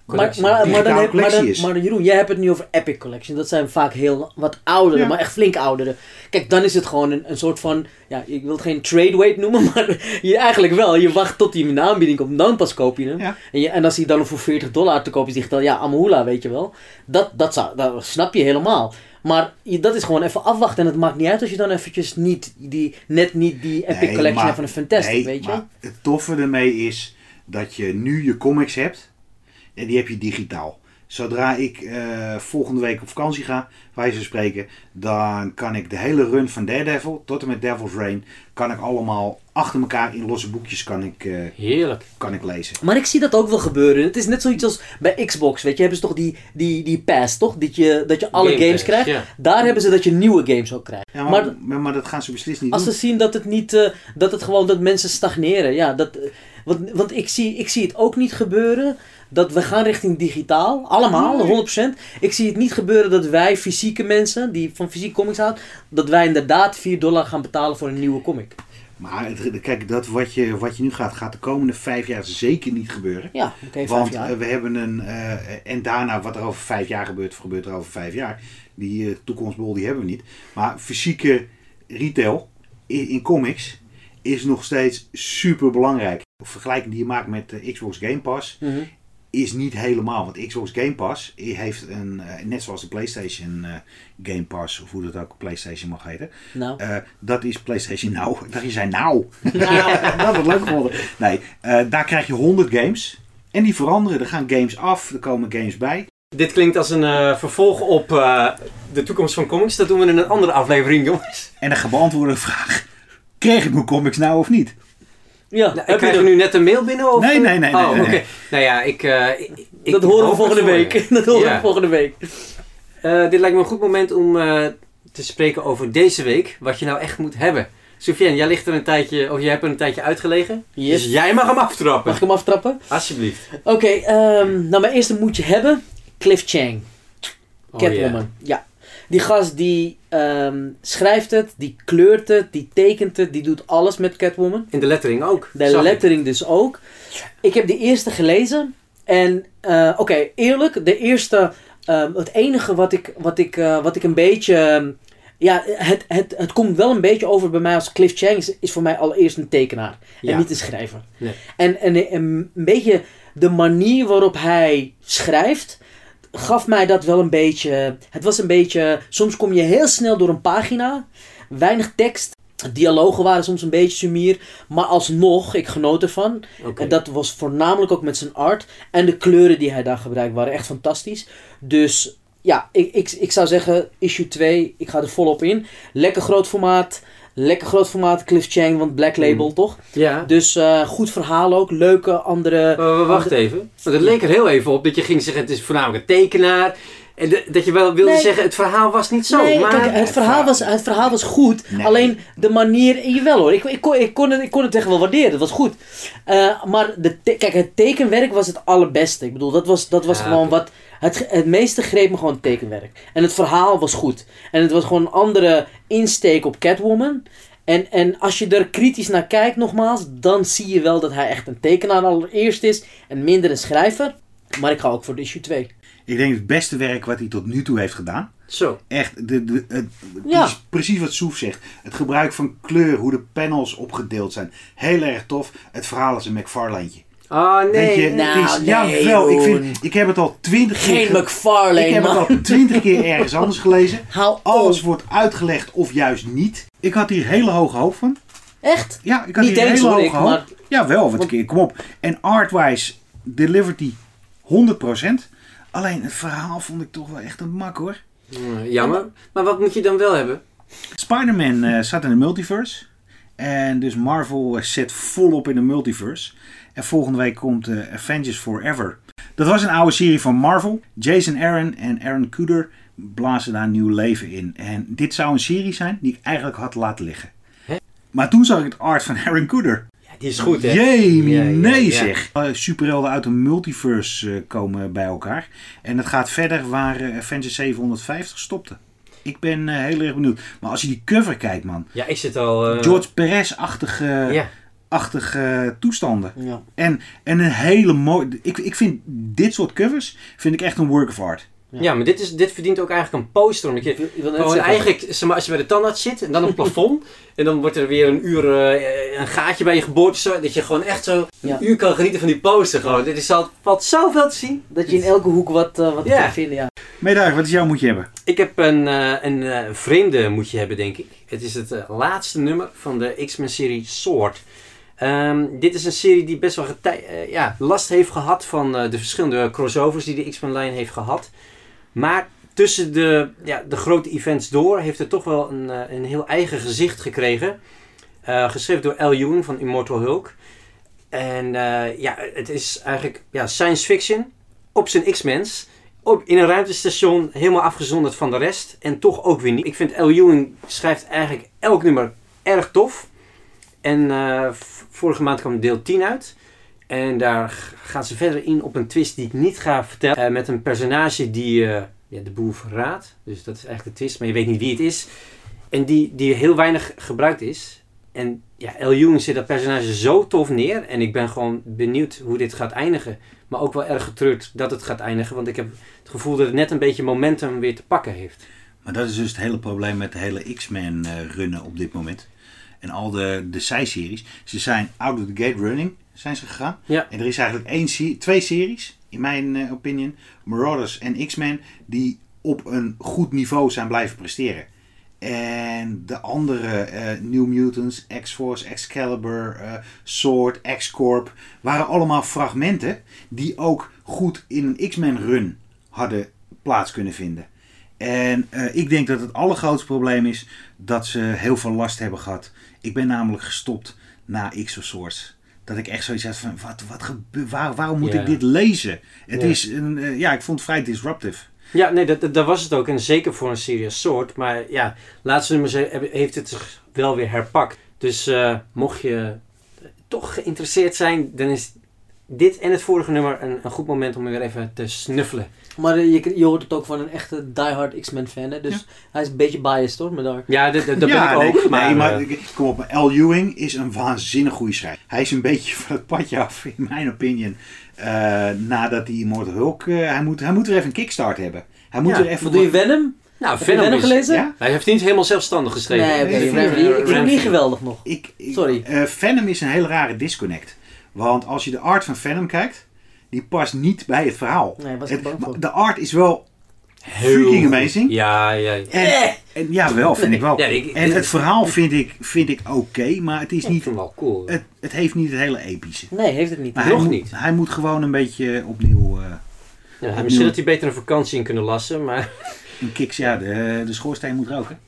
B: maar,
C: collectie.
B: maar, maar, dan, heb- maar, dan, maar Jeroen, jij hebt het nu over Epic Collection. Dat zijn vaak heel wat oudere,
A: Ja.
B: maar echt flink oudere. Kijk, dan is het gewoon een, een soort van. Ja, ik wil het geen trade weight noemen, <laughs> maar je, eigenlijk wel. Je wacht tot hij in de aanbieding komt, dan pas koop je hem.
A: Ja.
B: En, je, en als hij dan voor 40 dollar te koop is, digitaal, ja, Amahula, weet je wel. Dat, dat, zou, dat snap je helemaal. Maar je, dat is gewoon even afwachten. En het maakt niet uit als je dan eventjes niet die, net niet die Epic
A: Nee,
B: Collection
A: maar-
B: hebt van een Fantastic,
A: nee,
B: weet je.
A: maar het toffe ermee is dat je nu je comics hebt en die heb je digitaal. Zodra ik eh, volgende week op vakantie ga, wij ze spreken, dan kan ik de hele run van Daredevil tot en met Devil's Reign, kan ik allemaal achter elkaar in losse boekjes kan ik, eh,
C: Heerlijk.
A: kan ik lezen.
B: Maar ik zie dat ook wel gebeuren. Het is net zoiets als bij Xbox, weet je. Hebben ze toch die, die, die pass, toch? Dat je, dat je alle
C: Game
B: games
C: Pass,
B: krijgt.
C: ja.
B: Daar hebben ze dat je nieuwe games ook krijgt.
A: Ja, maar,
B: Maar-
A: dat gaan ze beslist niet
B: Als
A: doen.
B: ze zien dat het niet, eh, dat het gewoon, dat mensen stagneren. Ja, dat, want want ik, zie, ik zie het ook niet gebeuren dat we gaan richting digitaal. Allemaal, 100%. Ik zie het niet gebeuren dat wij fysieke mensen, die van fysieke comics houden, dat wij inderdaad 4 dollar gaan betalen voor een nieuwe comic.
A: Maar het- kijk, dat wat je, wat je nu gaat, gaat de komende vijf jaar zeker niet gebeuren.
B: Ja, oké, vijf
A: Want
B: jaar.
A: eh, we hebben een. eh, en daarna, wat er over vijf jaar gebeurt, gebeurt er over vijf jaar. Die eh, toekomstbol die hebben we niet. Maar fysieke retail in, in comics is nog steeds super belangrijk. Vergelijking die je maakt met de Xbox Game Pass
B: Mhm.
A: Is niet helemaal. Want Xbox Game Pass heeft een, eh, net zoals de PlayStation eh, Game Pass, of hoe dat ook PlayStation mag heten.
B: Nou,
A: eh, dat is PlayStation Now. <laughs> Dat je zei nou.
B: Nou. <laughs>
A: dat wordt leuk gevonden. Nee, eh, daar krijg je 100 games. En die veranderen. Er gaan games af, er komen games bij.
C: Dit klinkt als een eh, vervolg op eh, de toekomst van comics. Dat doen we in een andere aflevering, jongens.
A: En de gebeantwoorde vraag: kreeg ik mijn comics nou of niet?
B: Ja,
C: Nou,
B: heb
C: ik
B: je
C: krijg
B: dat?
C: nu net een mail binnen? Of?
A: Nee, nee, nee,
C: Oh,
A: nee, nee,
C: oké.
A: nee.
C: Nou ja, ik... eh, ik- ik
B: dat horen we volgende
C: je.
B: week. <laughs> Dat horen
C: Ja.
B: we volgende week.
C: Eh, dit lijkt me een goed moment om eh, te spreken over deze week. Wat je nou echt moet hebben. Soufiane, jij ligt er een tijdje, of jij hebt er een tijdje uitgelegen.
B: Yes.
C: Dus jij mag hem aftrappen.
B: Mag ik hem aftrappen?
C: Alsjeblieft.
B: Oké, ehm, nou mijn eerste moet je hebben. Cliff Chang.
C: Oh,
B: Catwoman. ja. Die gast die ehm, schrijft het, die kleurt het, die tekent het, die doet alles met Catwoman.
C: In de lettering ook.
B: De
C: ik.
B: lettering dus ook. Ik heb de eerste gelezen. En eh, oké, eerlijk, de eerste, ehm, het enige wat ik, wat ik, eh, wat ik een beetje, ehm, ja, het, het, het komt wel een beetje over bij mij als Cliff Chang is, is voor mij allereerst een tekenaar
C: Ja.
B: en niet een schrijver.
C: Nee.
B: En, en, en een beetje de manier waarop hij schrijft, gaf mij dat wel een beetje. Het was een beetje. Soms kom je heel snel door een pagina, weinig tekst. Dialogen waren soms een beetje sumier, maar alsnog, ik genoot ervan. En dat was voornamelijk ook met zijn art. En de kleuren die hij daar gebruikt waren echt fantastisch. Dus ja, ik, ik, ik zou zeggen, issue 2, ik ga er volop in. Lekker groot formaat. Lekker groot formaat, Cliff Chang, want Black Label
C: Mm.
B: toch?
C: Ja.
B: Dus eh, goed verhaal ook. Leuke andere...
C: Wacht even. Want het leek er heel even op dat je ging zeggen het is voornamelijk een tekenaar. En de- dat je wel wilde
B: Nee.
C: zeggen het verhaal was niet zo.
B: nee,
C: maar...
B: kijk, het verhaal, was, het verhaal was goed.
A: Nee.
B: Alleen de manier... Jawel hoor, ik, ik, kon, ik, kon het, ik kon het echt wel waarderen. Het was goed. Eh, maar de te- kijk, het tekenwerk was het allerbeste. Ik bedoel, dat was, dat was
C: Ja,
B: gewoon wat... Het, het meeste greep me gewoon het tekenwerk. En het verhaal was goed. En het was gewoon een andere insteek op Catwoman. En, en als je er kritisch naar kijkt, nogmaals, dan zie je wel dat hij echt een tekenaar allereerst is. En minder een schrijver. Maar ik ga ook voor de issue 2.
A: Ik denk het beste werk wat hij tot nu toe heeft gedaan.
C: Zo.
A: Echt, de, de, het,
B: Ja.
A: precies, precies wat Soef zegt. Het gebruik van kleur, hoe de panels opgedeeld zijn. Heel erg tof. Het verhaal is een McFarlane'tje.
C: Oh nee.
A: Je,
B: nou,
A: is,
B: nee,
A: jawel, ik, vind, ik heb het al twintig keer...
B: Geen
A: ge-
B: McFarlane,
A: Ik heb het al twintig keer ergens anders <laughs> gelezen.
B: Hou
A: Alles
B: op.
A: wordt uitgelegd of juist niet. Ik had hier hele hoge hoop van.
B: Echt?
A: Ja, ik had
B: Niet
A: hier hele hoge
B: ik,
A: hoop.
B: maar...
A: Ja, wel, wat
B: Want-
A: keer, kom op. En artwise delivered hij 100%. Alleen het verhaal vond ik toch wel echt een mak hoor.
C: Jammer. Maar wat moet je dan wel hebben?
A: Spider-Man eh, zat in de multiverse. En dus Marvel eh, zet volop in de multiverse. En volgende week komt eh, Avengers Forever. Dat was een oude serie van Marvel. Jason Aaron en Aaron Kuder blazen daar nieuw leven in. En dit zou een serie zijn die ik eigenlijk had laten liggen.
C: Hè?
A: Maar toen zag ik het art van <laughs> Aaron Kuder.
C: Ja, die is goed hè.
A: Jee,
C: Ja,
A: nee
C: ja.
A: zeg. Eh, superhelden uit een multiverse eh, komen bij elkaar. En het gaat verder waar Avengers 750 stopte. Ik ben heel erg benieuwd. Maar als je die cover kijkt, man.
C: Ja, ik zit al...
A: George Perez-achtige
C: Ja.
A: Achtige toestanden.
B: Ja.
A: En, en een hele mooie... Ik, ik vind dit soort covers vind ik echt een work of art.
C: ja, maar dit, is, dit verdient ook eigenlijk een poster. Omdat je gewoon eigenlijk, zeg maar, als je bij de tandarts zit en dan een <laughs> plafond. en dan wordt er weer een uur eh, een gaatje bij je geboord. Zo, dat je gewoon echt zo
B: Ja.
C: een uur kan genieten van die poster. Gewoon. Dit is al, valt zoveel te zien.
B: Dat je in elke hoek wat, eh, wat kan vinden, ja.
A: Meedag, wat is jouw moet je hebben?
C: Ik heb een, eh, een eh, vreemde moet je hebben, denk ik. Het is het eh, laatste nummer van de X-Men serie Sword. Ehm, dit is een serie die best wel eh, ja, last heeft gehad van eh, de verschillende crossovers die de X-Men-lijn heeft gehad. Maar tussen de, ja, de grote events door heeft het toch wel een, eh, een heel eigen gezicht gekregen. Geschreven door Al Ewing van Immortal Hulk. En ja, het is eigenlijk ja, science fiction op zijn X-Mens. In een ruimtestation, helemaal afgezonderd van de rest. En toch ook weer niet. Ik vind Al Ewing schrijft eigenlijk elk nummer erg tof. En eh, vorige maand kwam deel 10 uit. En daar gaan ze verder in op een twist die ik niet ga vertellen. Eh, met een personage die eh, ja, de boel verraadt. Dus dat is eigenlijk de twist, maar je weet niet wie het is. En die, die heel weinig gebruikt is. En ja, L. Ewing zit dat personage zo tof neer. En ik ben gewoon benieuwd hoe dit gaat eindigen. Maar ook wel erg getreurd dat het gaat eindigen. Want ik heb het gevoel dat het net een beetje momentum weer te pakken heeft.
A: Maar dat is dus het hele probleem met de hele X-Men runnen op dit moment. En al de, de zijseries. Ze zijn out of the gate running zijn ze gegaan.
C: Ja.
A: En er is eigenlijk één, twee series, in mijn eh, opinion. Marauders en X-Men. Die op een goed niveau zijn blijven presteren. En de andere, eh, New Mutants, X-Force, Excalibur, eh, Sword, X-Corp, waren allemaal fragmenten die ook goed in een X-Men run hadden plaats kunnen vinden. En ik denk dat het allergrootste probleem is dat ze heel veel last hebben gehad. Ik ben namelijk gestopt na X of Swords. Dat ik echt zoiets had van, wat, wat gebe- waar, waarom moet ik dit lezen? Het
C: Ja.
A: is, een, eh, ja, ik vond het vrij disruptive.
C: Ja, nee, dat, dat, was het ook. En zeker voor een serious soort. Maar ja, laatste nummer heeft het zich wel weer herpakt. Dus eh, mocht je toch geïnteresseerd zijn, dan is dit en het vorige nummer een, een goed moment om weer even te snuffelen.
B: Maar eh, je, je hoort het ook van een echte diehard X-Men fan. Hè? Dus
A: Ja.
B: hij is een beetje biased hoor. Maar daar.
C: Ja, dat, dat, dat
A: ja,
C: ben ik
A: nee,
C: ook. maar,
A: nee, maar
C: eh,
A: kom op, L. Ewing is een waanzinnig goede schrijver. Hij is een beetje van het padje af, in mijn opinion. eh, nadat hij Immortal Hulk, eh, hij, moet, hij moet er even een kickstart hebben. Hij moet
C: Ja,
A: er even
B: Wat doe je Venom?
C: nou,
B: Heb je
C: Venom
B: Venom
C: is-
B: gelezen?
A: Ja?
C: Hij heeft niet helemaal zelfstandig geschreven.
B: Nee.
A: Nee,
B: ik
A: ik
B: vind niet- ik vind hem niet
C: Ramsey.
B: geweldig nog.
A: Ik, ik-
B: Sorry.
A: eh, Venom is een hele rare disconnect. Want als je de art van Venom kijkt, die past niet bij het verhaal.
B: Nee, was ik
A: Het-
B: bang
A: maar
B: voor.
A: de art is wel
C: Heel
A: freaking
C: goed.
A: amazing.
C: Ja, ja. ja.
A: En,
B: Eh.
A: en ja, wel, vind ik wel.
C: Ja, ik-
A: en het verhaal vind ik, vind ik oké, maar het is
C: Ik
A: niet,
C: wel cool.
A: het, het heeft niet het hele epische.
B: Nee, heeft het niet.
A: Maar
C: Nog
A: hij moet,
C: niet.
A: Hij moet gewoon een beetje opnieuw eh,
C: ja, misschien had hij beter een vakantie in kunnen lassen, maar...
A: een kicks. Ja, de, de schoorsteen moet roken.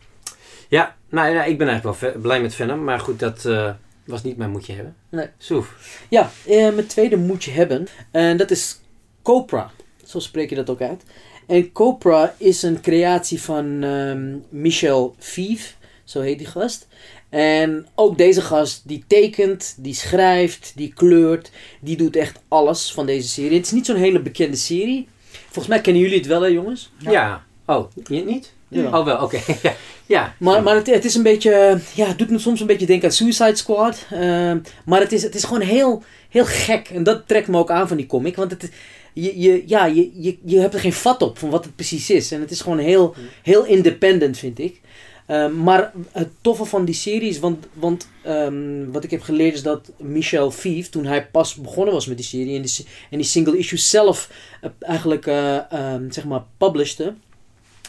C: Ja, nou, ja, ik ben eigenlijk wel blij met Venom, maar goed, dat eh, was niet mijn moetje hebben.
B: Nee.
C: Soef.
B: Ja, eh, mijn tweede moet je hebben. En dat is Copra. Zo spreek je dat ook uit. En Copra is een creatie van ehm, Michel Vive. Zo heet die gast. En ook deze gast, die tekent, die schrijft, die kleurt. Die doet echt alles van deze serie. Het is niet zo'n hele bekende serie. Volgens mij kennen jullie het wel, hè jongens?
C: Ja. Oh, je niet?
B: Ja.
C: Oh, wel, oké. <laughs> ja. ja.
B: Maar, maar het, het is een beetje, ja, het doet me soms een beetje denken aan Suicide Squad. Ehm, maar het is, het is gewoon heel, heel gek. En dat trekt me ook aan van die comic. Want het, je, je, ja, je, je, je hebt er geen vat op van wat het precies is. En het is gewoon heel, heel independent, vind ik. Ehm, maar het toffe van die serie is, want, want ehm, wat ik heb geleerd is dat Michel Vive, toen hij pas begonnen was met die serie en die, en die single issue zelf eh, eigenlijk, eh, zeg maar, publishte,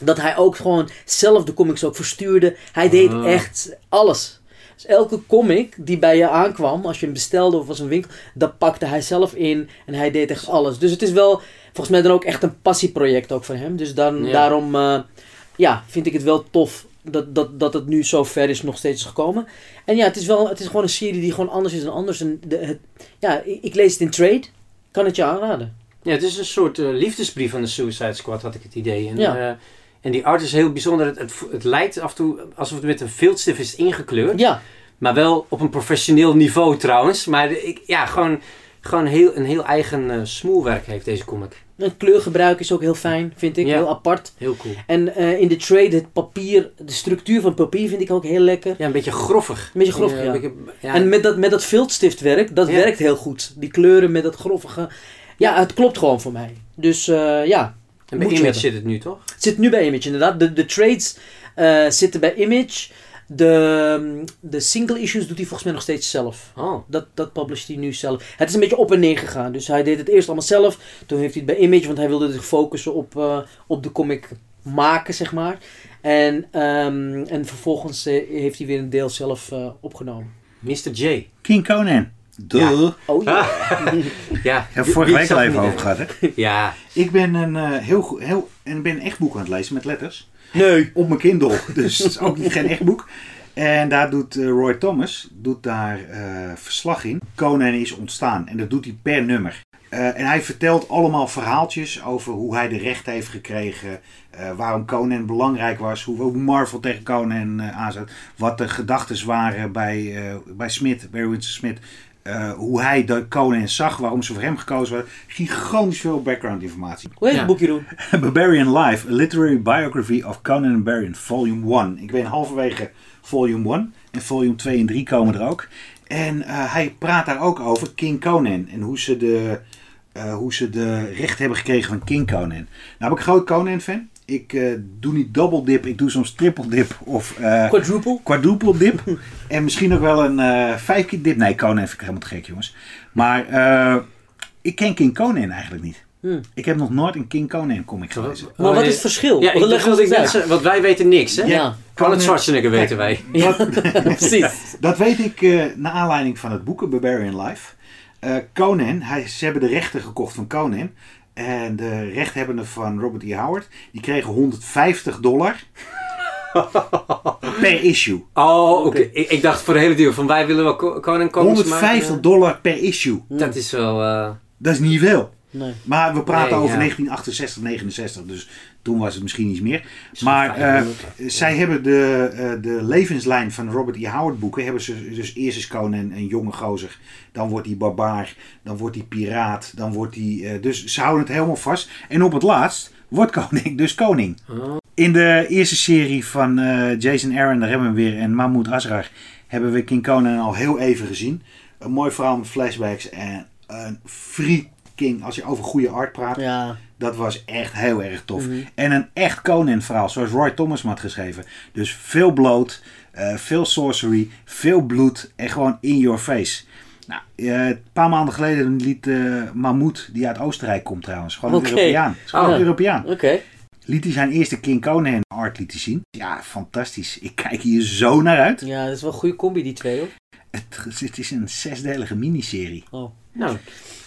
B: dat hij ook gewoon zelf de comics ook verstuurde. Hij deed
C: Ah.
B: echt alles. Dus elke comic die bij je aankwam, als je hem bestelde of was een winkel, dat pakte hij zelf in en hij deed echt alles. Dus het is wel, volgens mij dan ook echt een passieproject ook van hem. Dus dan,
C: Ja.
B: daarom eh, ja, vind ik het wel tof dat, dat, dat het nu zo ver is nog steeds gekomen. En ja, het is, wel, het is gewoon een serie die gewoon anders is dan anders. En de, het, ja, ik, ik lees het in trade. Kan het je aanraden.
C: Ja, het is een soort eh, liefdesbrief van de Suicide Squad, had ik het idee. En,
B: Ja.
C: eh, en die art is heel bijzonder. Het, het, het lijkt af en toe alsof het met een viltstift is ingekleurd.
B: Ja,
C: Maar wel op een professioneel niveau trouwens. Maar ik, ja, gewoon, gewoon heel, een heel eigen eh smoelwerk heeft deze comic.
B: een kleurgebruik is ook heel fijn, vind ik.
C: Ja.
B: Heel apart.
C: Heel cool.
B: En eh, in de trade, het papier, de structuur van het papier vind ik ook heel lekker.
C: Ja, een beetje groffig.
B: Een beetje grof,
C: Eh,
B: ja.
C: een beetje- ja.
B: En met dat, met dat viltstiftwerk, dat werkt heel goed. Die kleuren met dat groffige. Ja, het klopt gewoon voor mij. Dus eh, ja,
C: en bij Image
B: hebben.
C: zit het nu toch?
B: het zit nu bij Image inderdaad. De, de trades eh, zitten bij Image. De, de single issues doet hij volgens mij nog steeds zelf.
C: Oh.
B: Dat, dat publisht hij nu zelf. Het is een beetje op en neer gegaan. Dus hij deed het eerst allemaal zelf. Toen heeft hij het bij Image, want hij wilde zich focussen op, eh, op de comic maken, zeg maar. En, ehm, en vervolgens eh, heeft hij weer een deel zelf eh, opgenomen.
C: Mr. J.
A: King Conan. Duh.
C: Ja.
B: Oh ja. <laughs>
C: Ja,
A: Heb vorige week al even over gehad, hè?
C: Ja,
A: Ik ben een eh, heel, goed- heel, en ik ben een echt boek aan het lezen met letters.
B: Nee.
A: Op mijn Kindle. <laughs> Dus het is ook niet geen echt boek. En daar doet eh, Roy Thomas doet daar eh, verslag in. Conan is ontstaan. En dat doet hij per nummer. Eh, en hij vertelt allemaal verhaaltjes over hoe hij de recht heeft gekregen. eh, waarom Conan belangrijk was. Hoe, hoe Marvel tegen Conan eh aanzet. Wat de gedachten waren bij, eh bij Smith, Barry Winston Smith. Eh, hoe hij de Conan zag. Waarom ze voor hem gekozen werden. Gigantisch veel background informatie.
B: Hoe heet
C: Ja.
B: het boekje doen? <laughs>
A: Barbarian Life, a literary biography of Conan Barbarian, volume 1. Ik ben halverwege volume 1 en volume 2 en 3 komen er ook. En eh, hij praat daar ook over King Conan en hoe ze de, eh, hoe ze de recht hebben gekregen van King Conan. Nou ben ik een groot Conan fan. Ik eh, doe niet double dip, ik doe soms triple dip of eh,
B: Quadruple?
A: quadruple dip. <laughs> en misschien ook wel een eh vijf keer dip. Nee, Conan vind ik helemaal te gek jongens. Maar eh, ik ken King Conan eigenlijk niet.
B: Hmm.
A: Ik heb nog nooit een King Conan comic gelezen.
B: Maar wat is het verschil?
C: Ja, ik dat ik net zei, want wij weten niks, hè?
B: Ja.
C: Van het Schwarzenegger weten wij. <laughs>
B: Ja, <laughs> precies.
A: Dat weet ik eh naar aanleiding van het boek Barbarian Life. Eh, Conan, hij, ze hebben de rechten gekocht van Conan. En de rechthebbenden van Robert E. Howard, die kregen 150 dollar per issue.
C: Oh, oké. Ik, ik dacht voor de hele duur van wij willen wel Ko- Conan Comics
A: 150
C: maken.
A: dollar per issue.
C: Dat is wel... eh,
A: Dat is niet veel.
B: Nee.
A: Maar we praten
C: Nee,
A: over
C: ja.
A: 1968, 69, dus toen was het misschien iets meer. Maar eh, zij hebben de, eh, de levenslijn van Robert E. Howard boeken. Hebben ze dus eerst is Conan een jonge gozer. Dan wordt hij barbaar. Dan wordt hij piraat. Dan wordt hij... eh, dus ze houden het helemaal vast. En op het laatst wordt <laughs> koning dus koning.
C: oh.
A: In de eerste serie van Jason Aaron, daar hebben we hem weer, en Mahmoud Asrar, hebben we King Conan al heel even gezien. Een mooi verhaal met flashbacks en een free King, als je over goede art praat,
B: Ja.
A: Dat was echt heel erg tof.
B: Mhm.
A: En een echt Conan verhaal, zoals Roy Thomas had geschreven. Dus veel bloot, eh, veel sorcery, veel bloed en gewoon in your face. Nou, eh, een paar maanden geleden liet eh Mahmoud, die uit Oostenrijk komt trouwens, gewoon een. Europeaan. Gewoon
B: Oh.
A: een Europeaan
B: Oké.
A: liet hij zijn eerste King Conan art lieten zien. Ja, fantastisch. Ik kijk hier zo naar uit.
B: Ja, dat is wel een goede combi, die twee hoor.
A: Het, het is een zesdelige miniserie.
B: Oh.
C: Nou,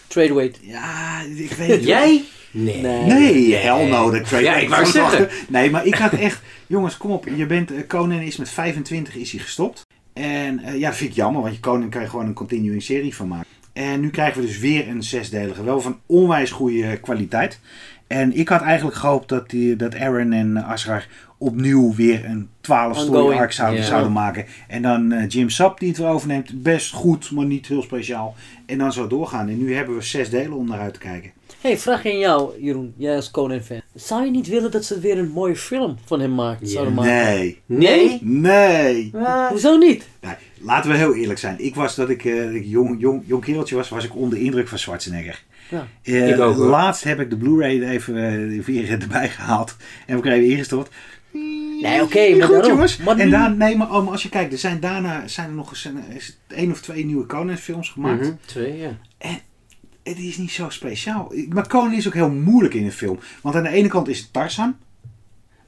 B: Trade weight.
A: Ja, ik weet niet. <laughs>
C: jij? Nee.
B: Nee.
A: Nee, hell no. Dat trade
C: Ja, ik wou zeggen. <laughs>
A: Nee, maar ik had echt... Jongens, kom op. Je bent, eh, Conan is met 25 is hij gestopt. En eh, ja, dat vind ik jammer. Want je Conan kan je gewoon een continuing serie van maken. En nu krijgen we dus weer een zesdelige. Wel van onwijs goede kwaliteit. En ik had eigenlijk gehoopt dat, die, dat Aaron en Asrar opnieuw weer een 12 story arc zouden, zouden maken. En dan eh, Jim Sap die het weer overneemt. Best goed, maar niet heel speciaal. En dan zo doorgaan. En nu hebben we zes delen om naar uit te kijken.
B: hey, vraag aan jou, Jeroen. Jij als Conan-fan. Zou je niet willen dat ze weer een mooie film van hem maken, zouden maken?
A: Nee.
C: Nee?
A: Nee.
B: Hoezo niet?
A: Nee, laten we heel eerlijk zijn. Ik was dat ik, eh, dat ik jong, jong, jong kereltje was, was ik onder de indruk van Schwarzenegger.
B: Ja.
A: Eh,
C: Ik ook,
A: laatst heb ik de Blu-ray even eh, weer <laughs> erbij gehaald. En er even ingestort.
B: Nee, oké, maar
A: Goed
B: daarom.
A: jongens.
B: Maar
A: en daar, nee, maar, oh, maar als je kijkt, er zijn daarna zijn er nog eens een, is het één of twee nieuwe Conan films gemaakt.
C: Mhm, Twee, ja.
A: Het is niet zo speciaal. Maar Conan is ook heel moeilijk in een film. Want aan de ene kant is het Tarzan.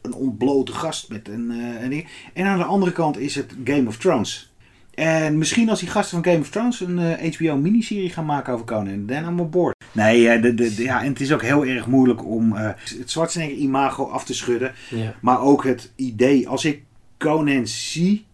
A: Een ontblote gast met een, eh, een ding. En aan de andere kant is het Game of Thrones. En misschien als die gasten van Game of Thrones een eh, HBO-miniserie gaan maken over Conan. Dan I'm on board. Nee, eh, de, de, de- ja, en het is ook heel erg moeilijk om eh, het Schwarzenegger-imago af te schudden.
C: ja.
A: Maar ook het idee, als ik Conan zie,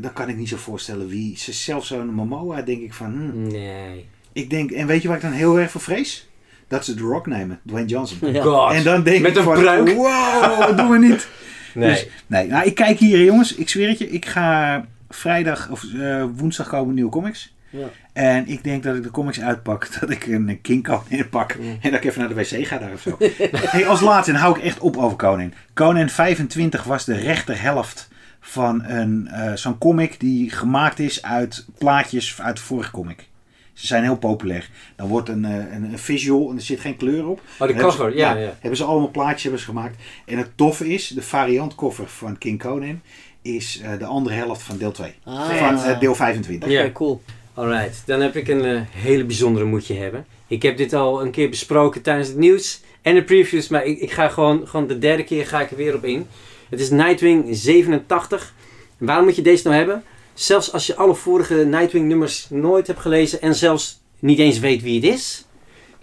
A: dan kan ik niet zo voorstellen wie. Ze- Zelfs zo'n Momoa denk ik van... hmm,
C: Nee.
A: ik denk, en weet je waar ik dan heel erg voor vrees? Dat ze The Rock nemen, Dwayne Johnson.
B: Ja.
C: God.
A: En dan denk
C: Met
A: ik
C: een
A: van,
C: pruik.
A: wow, dat doen we niet. <laughs>
C: Nee.
A: Dus, nee, nou, ik kijk hier jongens, ik zweer het je, ik ga vrijdag of eh, woensdag komen nieuwe comics.
B: Ja.
A: En ik denk dat ik de comics uitpak, <laughs> dat ik een King Conan pak
C: Mm.
A: en dat ik even naar de wc ga daar of zo. <laughs> hey, als laatste, en hou ik echt op over Conan. Conan 25 was de rechterhelft van een, eh, zo'n comic die gemaakt is uit plaatjes uit de vorige comic. Ze zijn heel populair. Dan wordt een, eh, een, een visual en er zit geen kleur op.
C: Oh, de cover,
A: ze-
C: ja, ja.
A: Hebben ze allemaal plaatjes hebben ze gemaakt. En het toffe is, de variant cover van King Conan is eh, de andere helft van deel 2.
B: Ah.
A: Van eh, deel 25.
B: Oké,
C: Ja.
B: cool.
C: Alright, dan heb ik een eh, hele bijzondere moedje hebben. Ik heb dit al een keer besproken tijdens het nieuws en de previews, maar ik, ik ga gewoon, gewoon de derde keer ga ik er weer op in. Het is Nightwing 87. Waarom moet je deze nou hebben? Zelfs als je alle vorige Nightwing nummers nooit hebt gelezen en zelfs niet eens weet wie het is.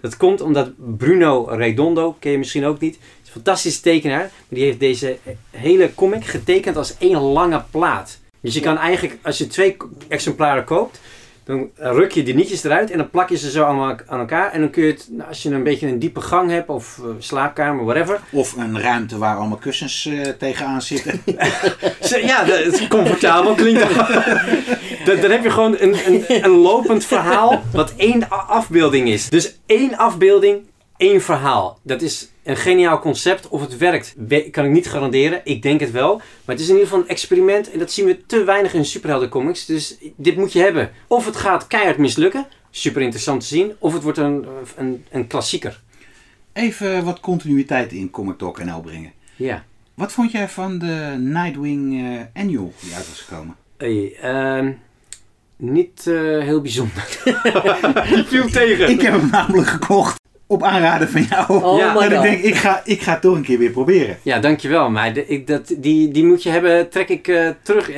C: Dat komt omdat Bruno Redondo, ken je misschien ook niet, fantastische tekenaar. Maar die heeft deze hele comic getekend als één lange plaat. Dus je kan eigenlijk, als je twee exemplaren koopt, dan ruk je die nietjes eruit en dan plak je ze zo aan, aan elkaar. En dan kun je het, nou, als je een beetje een diepe gang hebt of uh, slaapkamer, whatever.
A: Of een ruimte waar allemaal kussens uh, tegenaan zitten. <laughs>
C: ja, dat is comfortabel klinkt <laughs> dan, dan heb je gewoon een, een, een lopend verhaal wat één afbeelding is. Dus één afbeelding, één verhaal. Dat is een geniaal concept. Of het werkt, kan ik niet garanderen. Ik denk het wel. Maar het is in ieder geval een experiment. En dat zien we te weinig in superheldencomics. Dus dit moet je hebben. Of het gaat keihard mislukken. Super interessant te zien. Of het wordt een, een, een klassieker.
A: Even wat continuïteit in Comic Talk NL brengen.
C: Ja.
A: Wat vond jij van de Nightwing uh, Annual die uit was gekomen?
C: Hey, uh, niet uh, heel bijzonder. viel <laughs> tegen.
A: Ik heb hem namelijk gekocht op aanraden van jou.
B: Oh
A: ja, en ik
B: God.
A: denk, ik ga, ik ga het toch een keer weer proberen.
C: Ja, dankjewel. Maar de, ik, dat, die, die moet je hebben, trek ik uh, terug.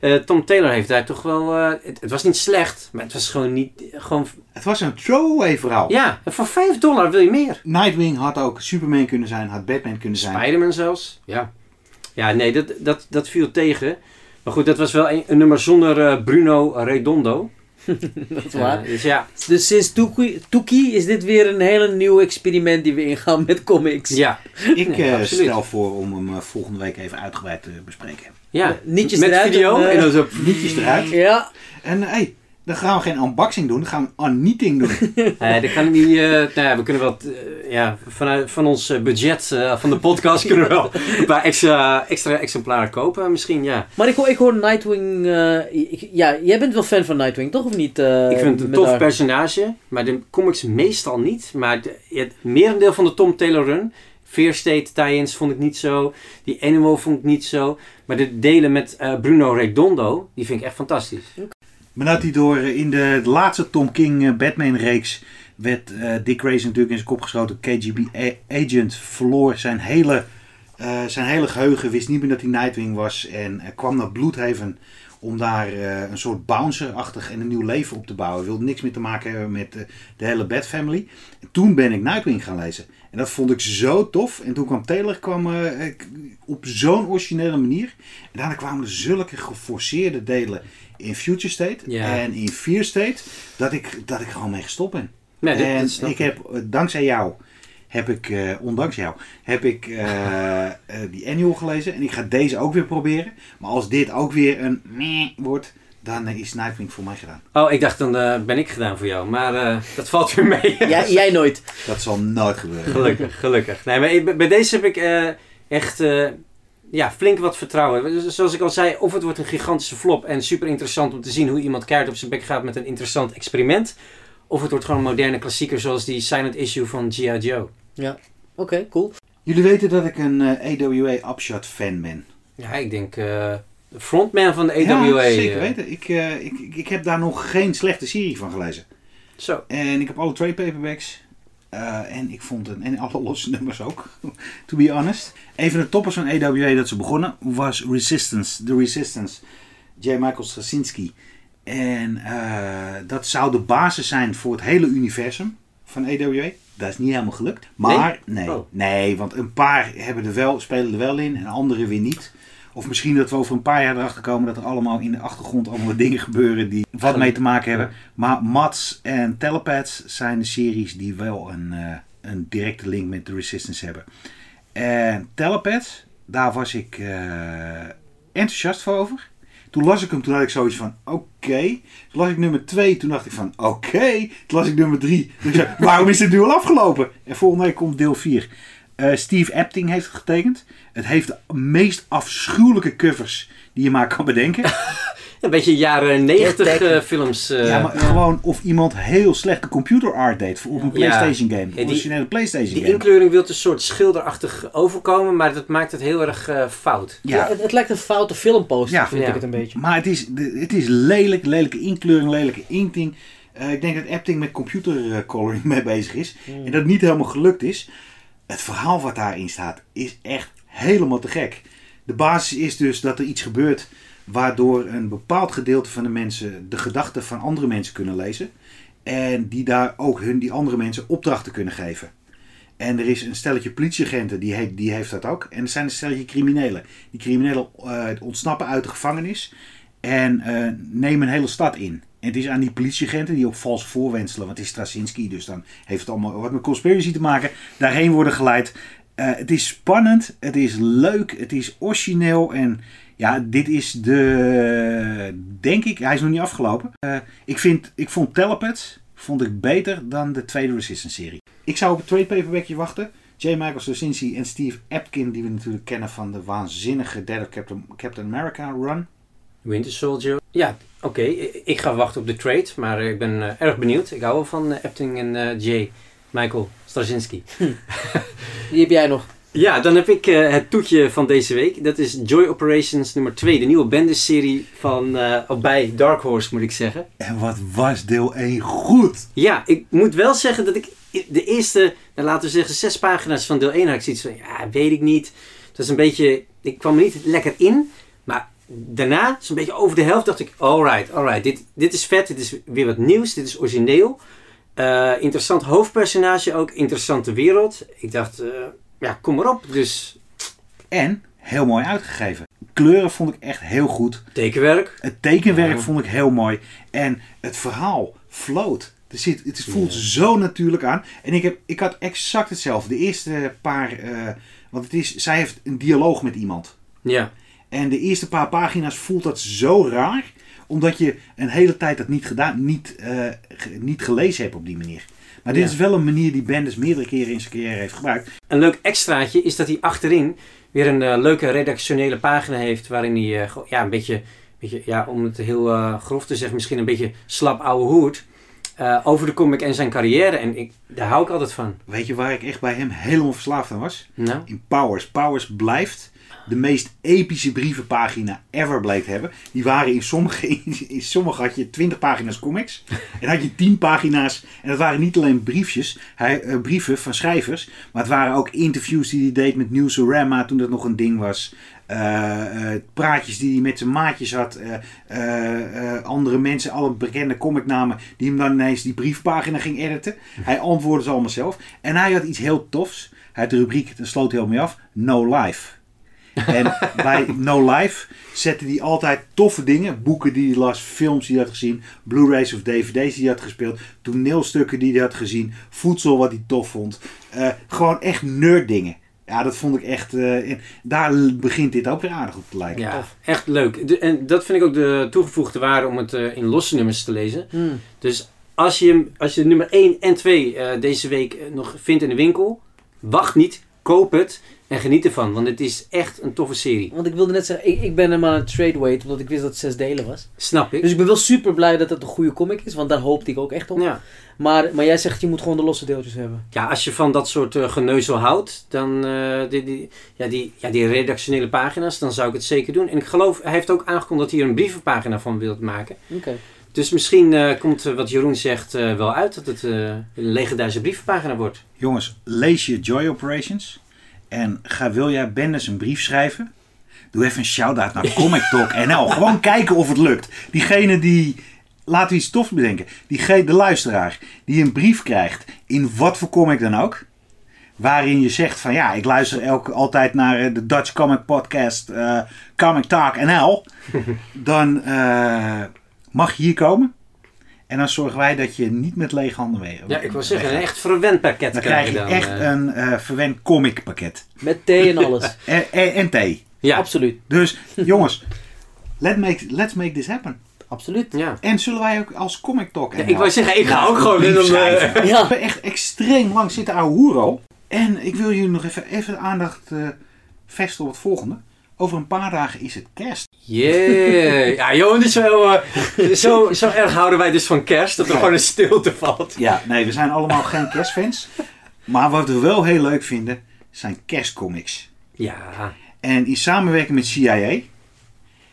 C: Uh, Tom Taylor heeft daar toch wel... Uh, het, het, was niet slecht, maar het was gewoon niet... Gewoon...
A: Het was een throwaway verhaal.
C: Ja, en voor 5 dollar wil je meer.
A: Nightwing had ook Superman kunnen zijn, had Batman kunnen zijn.
C: Spider-Man zelfs, ja. Ja, nee, dat, dat, dat viel tegen. Maar goed, dat was wel een, een nummer zonder Bruno Redondo. <laughs>
B: dat is waar.
C: dus ja.
B: Dus sinds Toekie is dit weer een hele nieuw experiment die we ingaan met comics.
C: Ja.
A: Ik nee, uh, stel voor om hem uh, volgende week even uitgebreid te bespreken.
C: Ja,
B: nietjes
C: met
B: eruit
C: video
B: en,
C: en dan zo...
A: Nietjes eruit.
B: Ja.
A: En hey, dan gaan we geen unboxing doen, dan gaan we een unnieting doen. <laughs>
C: nee, dat kan ik niet. Uh, nou ja, we kunnen wel. Uh, ja, vanuit van ons budget uh, van de podcast <laughs> kunnen we wel een paar extra, extra exemplaren kopen, misschien. Ja.
B: Maar ik hoor, ik hoor Nightwing. Ik, ja, jij bent wel fan van Nightwing, toch of niet?
C: ik vind het een tof haar? personage, maar de comics meestal niet. Maar de, het merendeel van de Tom Taylor run. Fear State tie-ins vond ik niet zo. Die Animal vond ik niet zo. Maar de delen met Bruno Redondo, die vind ik echt fantastisch.
A: Maar dat hij door in de laatste Tom King Batman reeks werd uh, Dick Grayson natuurlijk in zijn kop geschoten. KGB agent verloor zijn hele, zijn hele geheugen, wist niet meer dat hij Nightwing was en kwam naar Bloodhaven om daar een soort bouncer-achtig en een nieuw leven op te bouwen. Wilde niks meer te maken hebben met de hele Bat Family. En toen ben ik Nightwing gaan lezen. En dat vond ik zo tof. En toen kwam Taylor kwam, op zo'n originele manier. En daarna kwamen er zulke geforceerde delen in Future State
C: ja.
A: en in Fear State, dat ik, dat ik gewoon mee gestopt ben.
C: Nee, dit,
A: en
C: dit
A: ik heb, dankzij jou, heb ik, uh, ondanks jou, heb ik uh, uh, <laughs> die annual gelezen. En ik ga deze ook weer proberen. Maar als dit ook weer een meh wordt, dan is Nightwing voor mij gedaan.
C: Oh, ik dacht dan ben ik gedaan voor jou. Maar dat valt weer mee. <laughs>
B: jij, jij nooit.
A: Dat zal nooit gebeuren.
C: Gelukkig, gelukkig. Nee, maar bij deze heb ik echt ja, flink wat vertrouwen. Zoals ik al zei, of het wordt een gigantische flop en super interessant om te zien hoe iemand keihard op zijn bek gaat met een interessant experiment. Of het wordt gewoon een moderne klassieker zoals die silent issue van G.I. Joe.
B: Ja, oké, okay, cool.
A: Jullie weten dat ik een uh, AWA Upshot fan ben.
C: Ja, ik denk uh, de frontman van de AWA.
A: Ja, zeker weten. Ik, uh, ik, ik heb daar nog geen slechte serie van gelezen.
C: Zo.
A: En ik heb alle trade paperbacks. Uh, en ik vond het, en alle <laughs> losse nummers ook, <laughs> to be honest. Een van de toppers van AWA dat ze begonnen was Resistance, The Resistance, J. Michael Straczynski. En uh, dat zou de basis zijn voor het hele universum van AWA. Dat is niet helemaal gelukt. Maar nee, nee,
C: Oh.
A: nee want een paar hebben er wel, spelen er wel in en andere weer niet. Of misschien dat we over een paar jaar erachter komen dat er allemaal in de achtergrond allemaal dingen gebeuren die wat mee te maken hebben. Maar Mats en Telepaths zijn de series die wel een, uh, een directe link met de Resistance hebben. En Telepaths, daar was ik uh, enthousiast voor over. Toen las ik hem, toen had ik zoiets van, oké. Okay. Toen las ik nummer 2, toen dacht ik van, oké. Okay. Toen las ik nummer 3. Toen zei waarom is dit nu al afgelopen? En volgende week komt deel 4. Uh, Steve Epting heeft het getekend. Het heeft de meest afschuwelijke covers die je maar kan bedenken. <laughs>
C: Een beetje jaren 90 uh, films. Uh,
A: ja, maar ja. gewoon of iemand heel slechte computer art deed voor op een PlayStation game. Een originele PlayStation
C: die
A: game.
C: inkleuring wil een soort schilderachtig overkomen, maar dat maakt het heel erg uh, fout.
B: Ja, ja het, het, lijkt een foute filmposter, ja. vind ik het een beetje.
A: Maar het is, het is lelijk, lelijke inkleuring, lelijke inking. Uh, ik denk dat Epting met computer coloring <laughs> mee bezig is.
B: Hmm.
A: Mm. En dat het niet helemaal gelukt is. Het verhaal wat daarin staat is echt helemaal te gek. De basis is dus dat er iets gebeurt Waardoor een bepaald gedeelte van de mensen de gedachten van andere mensen kunnen lezen. En die daar ook hun, die andere mensen opdrachten kunnen geven. En er is een stelletje politieagenten, die, heeft, die heeft dat ook. En er zijn een stelletje criminelen. Die criminelen eh, ontsnappen uit de gevangenis en eh, nemen een hele stad in. Het is aan die politieagenten die op valse voorwenselen, want het is Straczynski, dus dan heeft het allemaal wat met conspiracy te maken, daarheen worden geleid. Eh, het is spannend, het is leuk, het is origineel en ja, dit is de, denk ik, hij is nog niet afgelopen. Eh, ik, vind, ik vond Telepet vond ik beter dan de tweede Resistance serie. Ik zou op het tweede paperbackje wachten. J. Michael Straczynski en Steve Epkin, die we natuurlijk kennen van de waanzinnige derde Captain, Captain America run.
C: Winter Soldier. Ja, oké. Ik ga wachten op de trade, maar eh, ik ben eh, erg benieuwd. Ik hou wel van uh, Epting en uh, J. Michael Straczynski. <laughs>
B: Die heb jij nog.
C: Ja, dan heb ik het toetje van deze week. Dat is Joy Operations nummer 2, de nieuwe Bendis-serie van, of bij Dark Horse moet ik zeggen.
A: En wat was deel 1 goed!
C: Ja, ik moet wel zeggen dat ik de eerste, nou, laten we zeggen, zes pagina's van deel 1 had ik zoiets van, ja, weet ik niet. Dat is een beetje, ik kwam er niet lekker in. Daarna, zo'n beetje over de helft, dacht ik: alright, alright, dit, dit is vet, dit is weer wat nieuws, dit is origineel. Uh, interessant hoofdpersonage ook, interessante wereld. Ik dacht, uh, ja, kom maar op. Dus...
A: En heel mooi uitgegeven. Kleuren vond ik echt heel goed.
C: Tekenwerk.
A: Het tekenwerk vond ik heel mooi. En het verhaal floot. Er zit, het voelt zo natuurlijk aan. En ik, heb, ik had exact hetzelfde. De eerste paar. Uh, want het is, zij heeft een dialoog met iemand.
C: Ja.
A: En de eerste paar pagina's voelt dat zo raar. Omdat je een hele tijd dat niet, gedaan, niet, uh, niet gelezen hebt op die manier. Maar dit
C: Ja.
A: is wel een manier die Bendis meerdere keren in zijn carrière heeft gebruikt.
C: Een leuk extraatje is dat hij achterin weer een eh, leuke redactionele pagina heeft. Waarin hij, eh, ja, een beetje, beetje, ja, om het heel eh, grof te zeggen, misschien een beetje slap ouwe hoed. eh, over de comic en zijn carrière. En ik, daar hou ik altijd van.
A: Weet je waar ik echt bij hem helemaal verslaafd aan was?
C: Nou,
A: In Powers. Powers blijft de meest epische brievenpagina ever bleek hebben. Die waren in sommige, <laughs> in sommige had je 20 pagina's comics. En had je 10 pagina's. En dat waren niet alleen briefjes, hij, eh, brieven van schrijvers. Maar het waren ook interviews die hij deed met Newsarama toen dat nog een ding was. Eh, eh, praatjes die hij met zijn maatjes had. andere mensen, alle bekende comicnamen. Die hem dan ineens die briefpagina ging editen. Hij antwoordde ze allemaal zelf. En hij had iets heel tofs. Hij had de rubriek, daar sloot heel mee af. No Life. En bij No Life zette hij altijd toffe dingen. Boeken die hij las, films die hij had gezien, Blu-rays of DVD's die hij had gespeeld, toneelstukken die hij had gezien, voedsel wat hij tof vond. Eh, gewoon echt nerd dingen. Ja, dat vond ik echt. eh, en daar begint dit ook weer aardig op te lijken.
C: ja, echt leuk. De- en dat vind ik ook de toegevoegde waarde om het eh, in losse nummers te lezen.
B: Hmm.
C: Dus als je, als je nummer 1 en 2 eh, deze week nog vindt in de winkel, wacht niet, koop het en geniet ervan. Want het is echt een toffe serie.
B: Want ik wilde net zeggen, ik, ik ben hem aan het trade wait, omdat ik wist dat het zes delen was.
C: Snap ik?
B: Dus ik ben wel super blij dat het een goede comic is, want daar hoopte ik ook echt op.
C: Ja.
B: Maar, maar jij zegt, je moet gewoon de losse deeltjes hebben.
C: ja, als je van dat soort eh, geneuzel houdt, dan eh, die, die, ja, die, ja, die redactionele pagina's, dan zou ik het zeker doen. En ik geloof, hij heeft ook aangekondigd dat hij er een brievenpagina van wil maken.
B: Oké.
C: Dus misschien eh, komt wat Jeroen zegt eh, wel uit dat het eh, een legendarische brievenpagina wordt.
A: Jongens, lees je Joy Operations. En ga, wil jij Bendis een brief schrijven? Doe even een shout-out naar Comic Talk <laughs> NL. Gewoon kijken of het lukt. Diegene die, laten we iets tofs bedenken. Diegene, de luisteraar, die een brief krijgt, in wat voor comic dan ook. Waarin je zegt van ja, ik luister elke, altijd naar eh, de Dutch Comic Podcast eh, Comic Talk NL. <laughs> Dan eh, mag je hier komen. En dan zorgen wij dat je niet met lege handen mee
C: Ja, ik wil zeggen, een echt verwend pakket
A: dan krijg je
C: dan,
A: echt
C: eh.
A: een eh, verwend comic pakket.
B: Met thee en alles. <laughs>
A: En, en, en thee.
C: Ja,
B: Absoluut.
A: Dus <laughs> jongens, let make, let's make this happen.
B: Absoluut.
C: ja.
A: En zullen wij ook als Comic Talk...
C: Ja, ik wou zeggen, ik ga ook gewoon in een... eh. <laughs>
B: Ja.
A: We hebben echt extreem lang zitten hoeren al. En ik wil jullie nog even, even de aandacht eh vestigen op het volgende. Over een paar dagen is het kerst.
C: Yeah. Ja, Johan, dus zo, eh, zo, zo erg houden wij dus van kerst, dat er
A: Ja.
C: gewoon een stilte valt.
A: Ja, nee, we zijn allemaal geen kerstfans. Maar wat we wel heel leuk vinden, zijn kerstcomics.
C: Ja,
A: En in samenwerking met CIA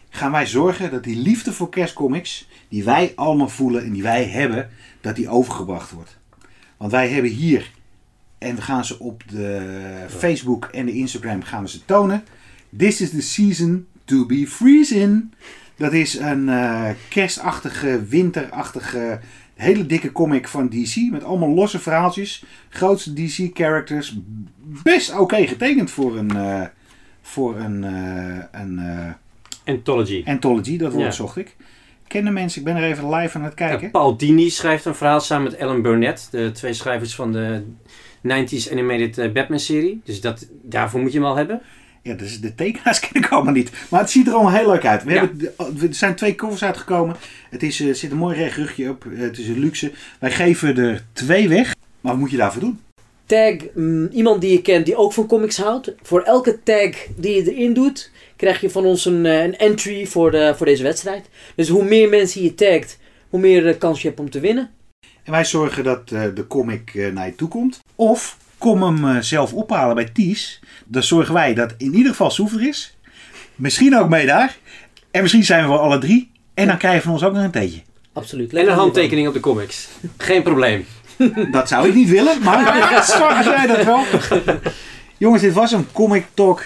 A: gaan wij zorgen dat die liefde voor kerstcomics, die wij allemaal voelen en die wij hebben, dat die overgebracht wordt. Want wij hebben hier, en we gaan ze op de Facebook en de Instagram gaan we ze tonen. This is the season to be freezing. Dat is een eh, kerstachtige, winterachtige, hele dikke comic van DC. Met allemaal losse verhaaltjes. Grootste DC-characters. Best oké getekend voor een, eh, voor een, eh, een
C: Anthology.
A: anthology. Dat woord
C: Ja.
A: zocht ik. Kennen mensen, ik ben er even live aan het kijken.
C: Ja, Paul Dini schrijft een verhaal samen met Alan Burnett. De twee schrijvers van de 90s animated Batman-serie. Dus dat, daarvoor moet je hem al hebben.
A: Ja, dus de tekenaars <laughs> ken ik allemaal niet. Maar het ziet er allemaal heel leuk uit. We
C: Ja.
A: hebben, er zijn twee covers uitgekomen. Het is, eh, er zit een mooi recht rugje op. Eh, Het is een luxe. Wij geven er twee weg. Maar wat moet je daarvoor doen?
B: Tag mm, iemand die je kent die ook van comics houdt. Voor elke tag die je erin doet, krijg je van ons een, eh, een entry voor, de, voor deze wedstrijd. Dus hoe meer mensen je tagt, hoe meer kans je hebt om te winnen.
A: En wij zorgen dat de comic naar je toe komt. Of kom hem eh, zelf ophalen bij Ties. Dan zorgen wij dat in ieder geval Soever is. Misschien ook mee daar. En misschien zijn we wel alle drie. En dan krijg je van ons ook nog een theetje.
B: Absoluut.
C: En een handtekening op de comics. Geen probleem. <laughs>
A: Dat zou ik niet willen, maar <laughs> zorgen zij dat wel. Jongens, dit was een Comic Talk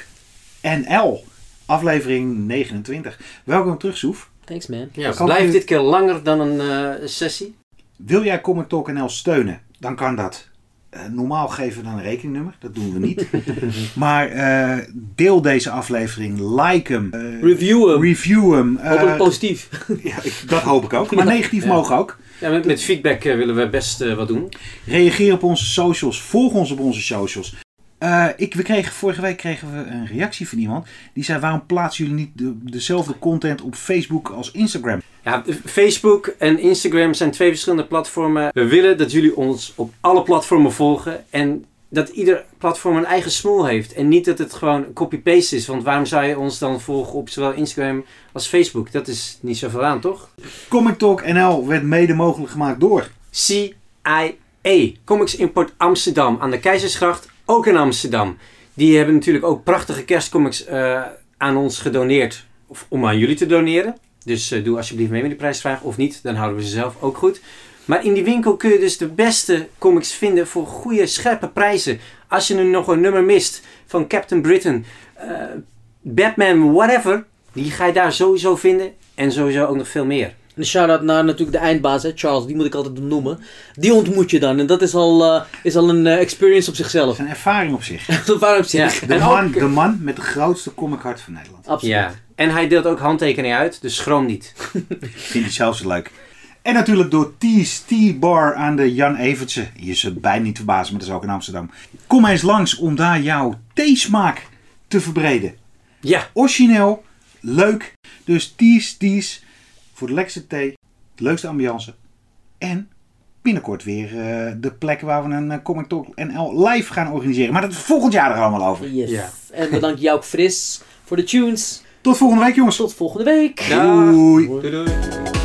A: NL. Aflevering 29. Welkom terug, Soef.
B: Thanks man.
C: Ja,
A: Kan
C: blijft
A: u-
C: dit keer langer dan een eh, sessie?
A: Wil jij Comic Talk NL steunen? Dan kan dat. Eh, normaal geven we dan een rekeningnummer. Dat doen we niet. <laughs> maar eh, deel deze aflevering. Like hem. eh,
B: Review hem.
A: Review hem.
B: Hopelijk positief. <laughs>
A: ja, ik- dat hoop ik ook. Maar <laughs> negatief
C: Ja.
A: mogen ook.
C: Ja, met, met feedback willen we best wat doen.
A: Reageer op onze socials. Volg ons op onze socials. Eh, ik, we kregen, vorige week kregen we een reactie van iemand. Die zei, waarom plaatsen jullie niet de, dezelfde content op Facebook als Instagram?
C: Ja, Facebook en Instagram zijn twee verschillende platformen. We willen dat jullie ons op alle platformen volgen. En dat ieder platform een eigen smoel heeft. En niet dat het gewoon copy-paste is. Want waarom zou je ons dan volgen op zowel Instagram als Facebook? Dat is niet zoveel aan, toch?
A: Comic Talk NL werd mede mogelijk gemaakt door...
C: CIA, Comics Import Amsterdam aan de Keizersgracht, ook in Amsterdam. Die hebben natuurlijk ook prachtige kerstcomics eh, aan ons gedoneerd, of om aan jullie te doneren. Dus eh, doe alsjeblieft mee met die prijsvraag, of niet, dan houden we ze zelf ook goed. Maar in die winkel kun je dus de beste comics vinden voor goede, scherpe prijzen. Als je nu nog een nummer mist van Captain Britain, eh, Batman, whatever, die ga je daar sowieso vinden. En sowieso ook nog veel meer.
B: Een shout-out naar natuurlijk de eindbaas, hè, Charles. Die moet ik altijd noemen. Die ontmoet je dan. En dat is al, eh, is al een eh, experience op
A: Dat
B: zichzelf.
A: is een ervaring op zich. <laughs>
B: Waarom zie
C: Ja.
B: ik?
A: De man,
C: ook-
A: de man met de grootste comic hart van Nederland.
B: Absoluut.
C: Ja, en hij deelt ook handtekeningen uit, dus schroom niet. <laughs>
A: Vind ik zelfs zo leuk. En natuurlijk door T's T-Bar aan de Jan Evertse. Je zult bijna niet verbazen, maar dat is ook in Amsterdam. Kom eens langs om daar jouw theesmaak te verbreden.
C: Ja,
A: Origineel, leuk. Dus T's, T's voor de lekkerste thee, de leukste ambiance. En binnenkort weer eh, de plek waar we een eh, Comic Talk NL live gaan organiseren. Maar dat is volgend jaar er allemaal over.
B: Yes.
C: Ja.
B: En bedankt jou ook Fris voor de tunes.
A: Tot volgende week jongens.
B: Tot volgende week.
C: Dag.
A: Doei.
C: doei doei.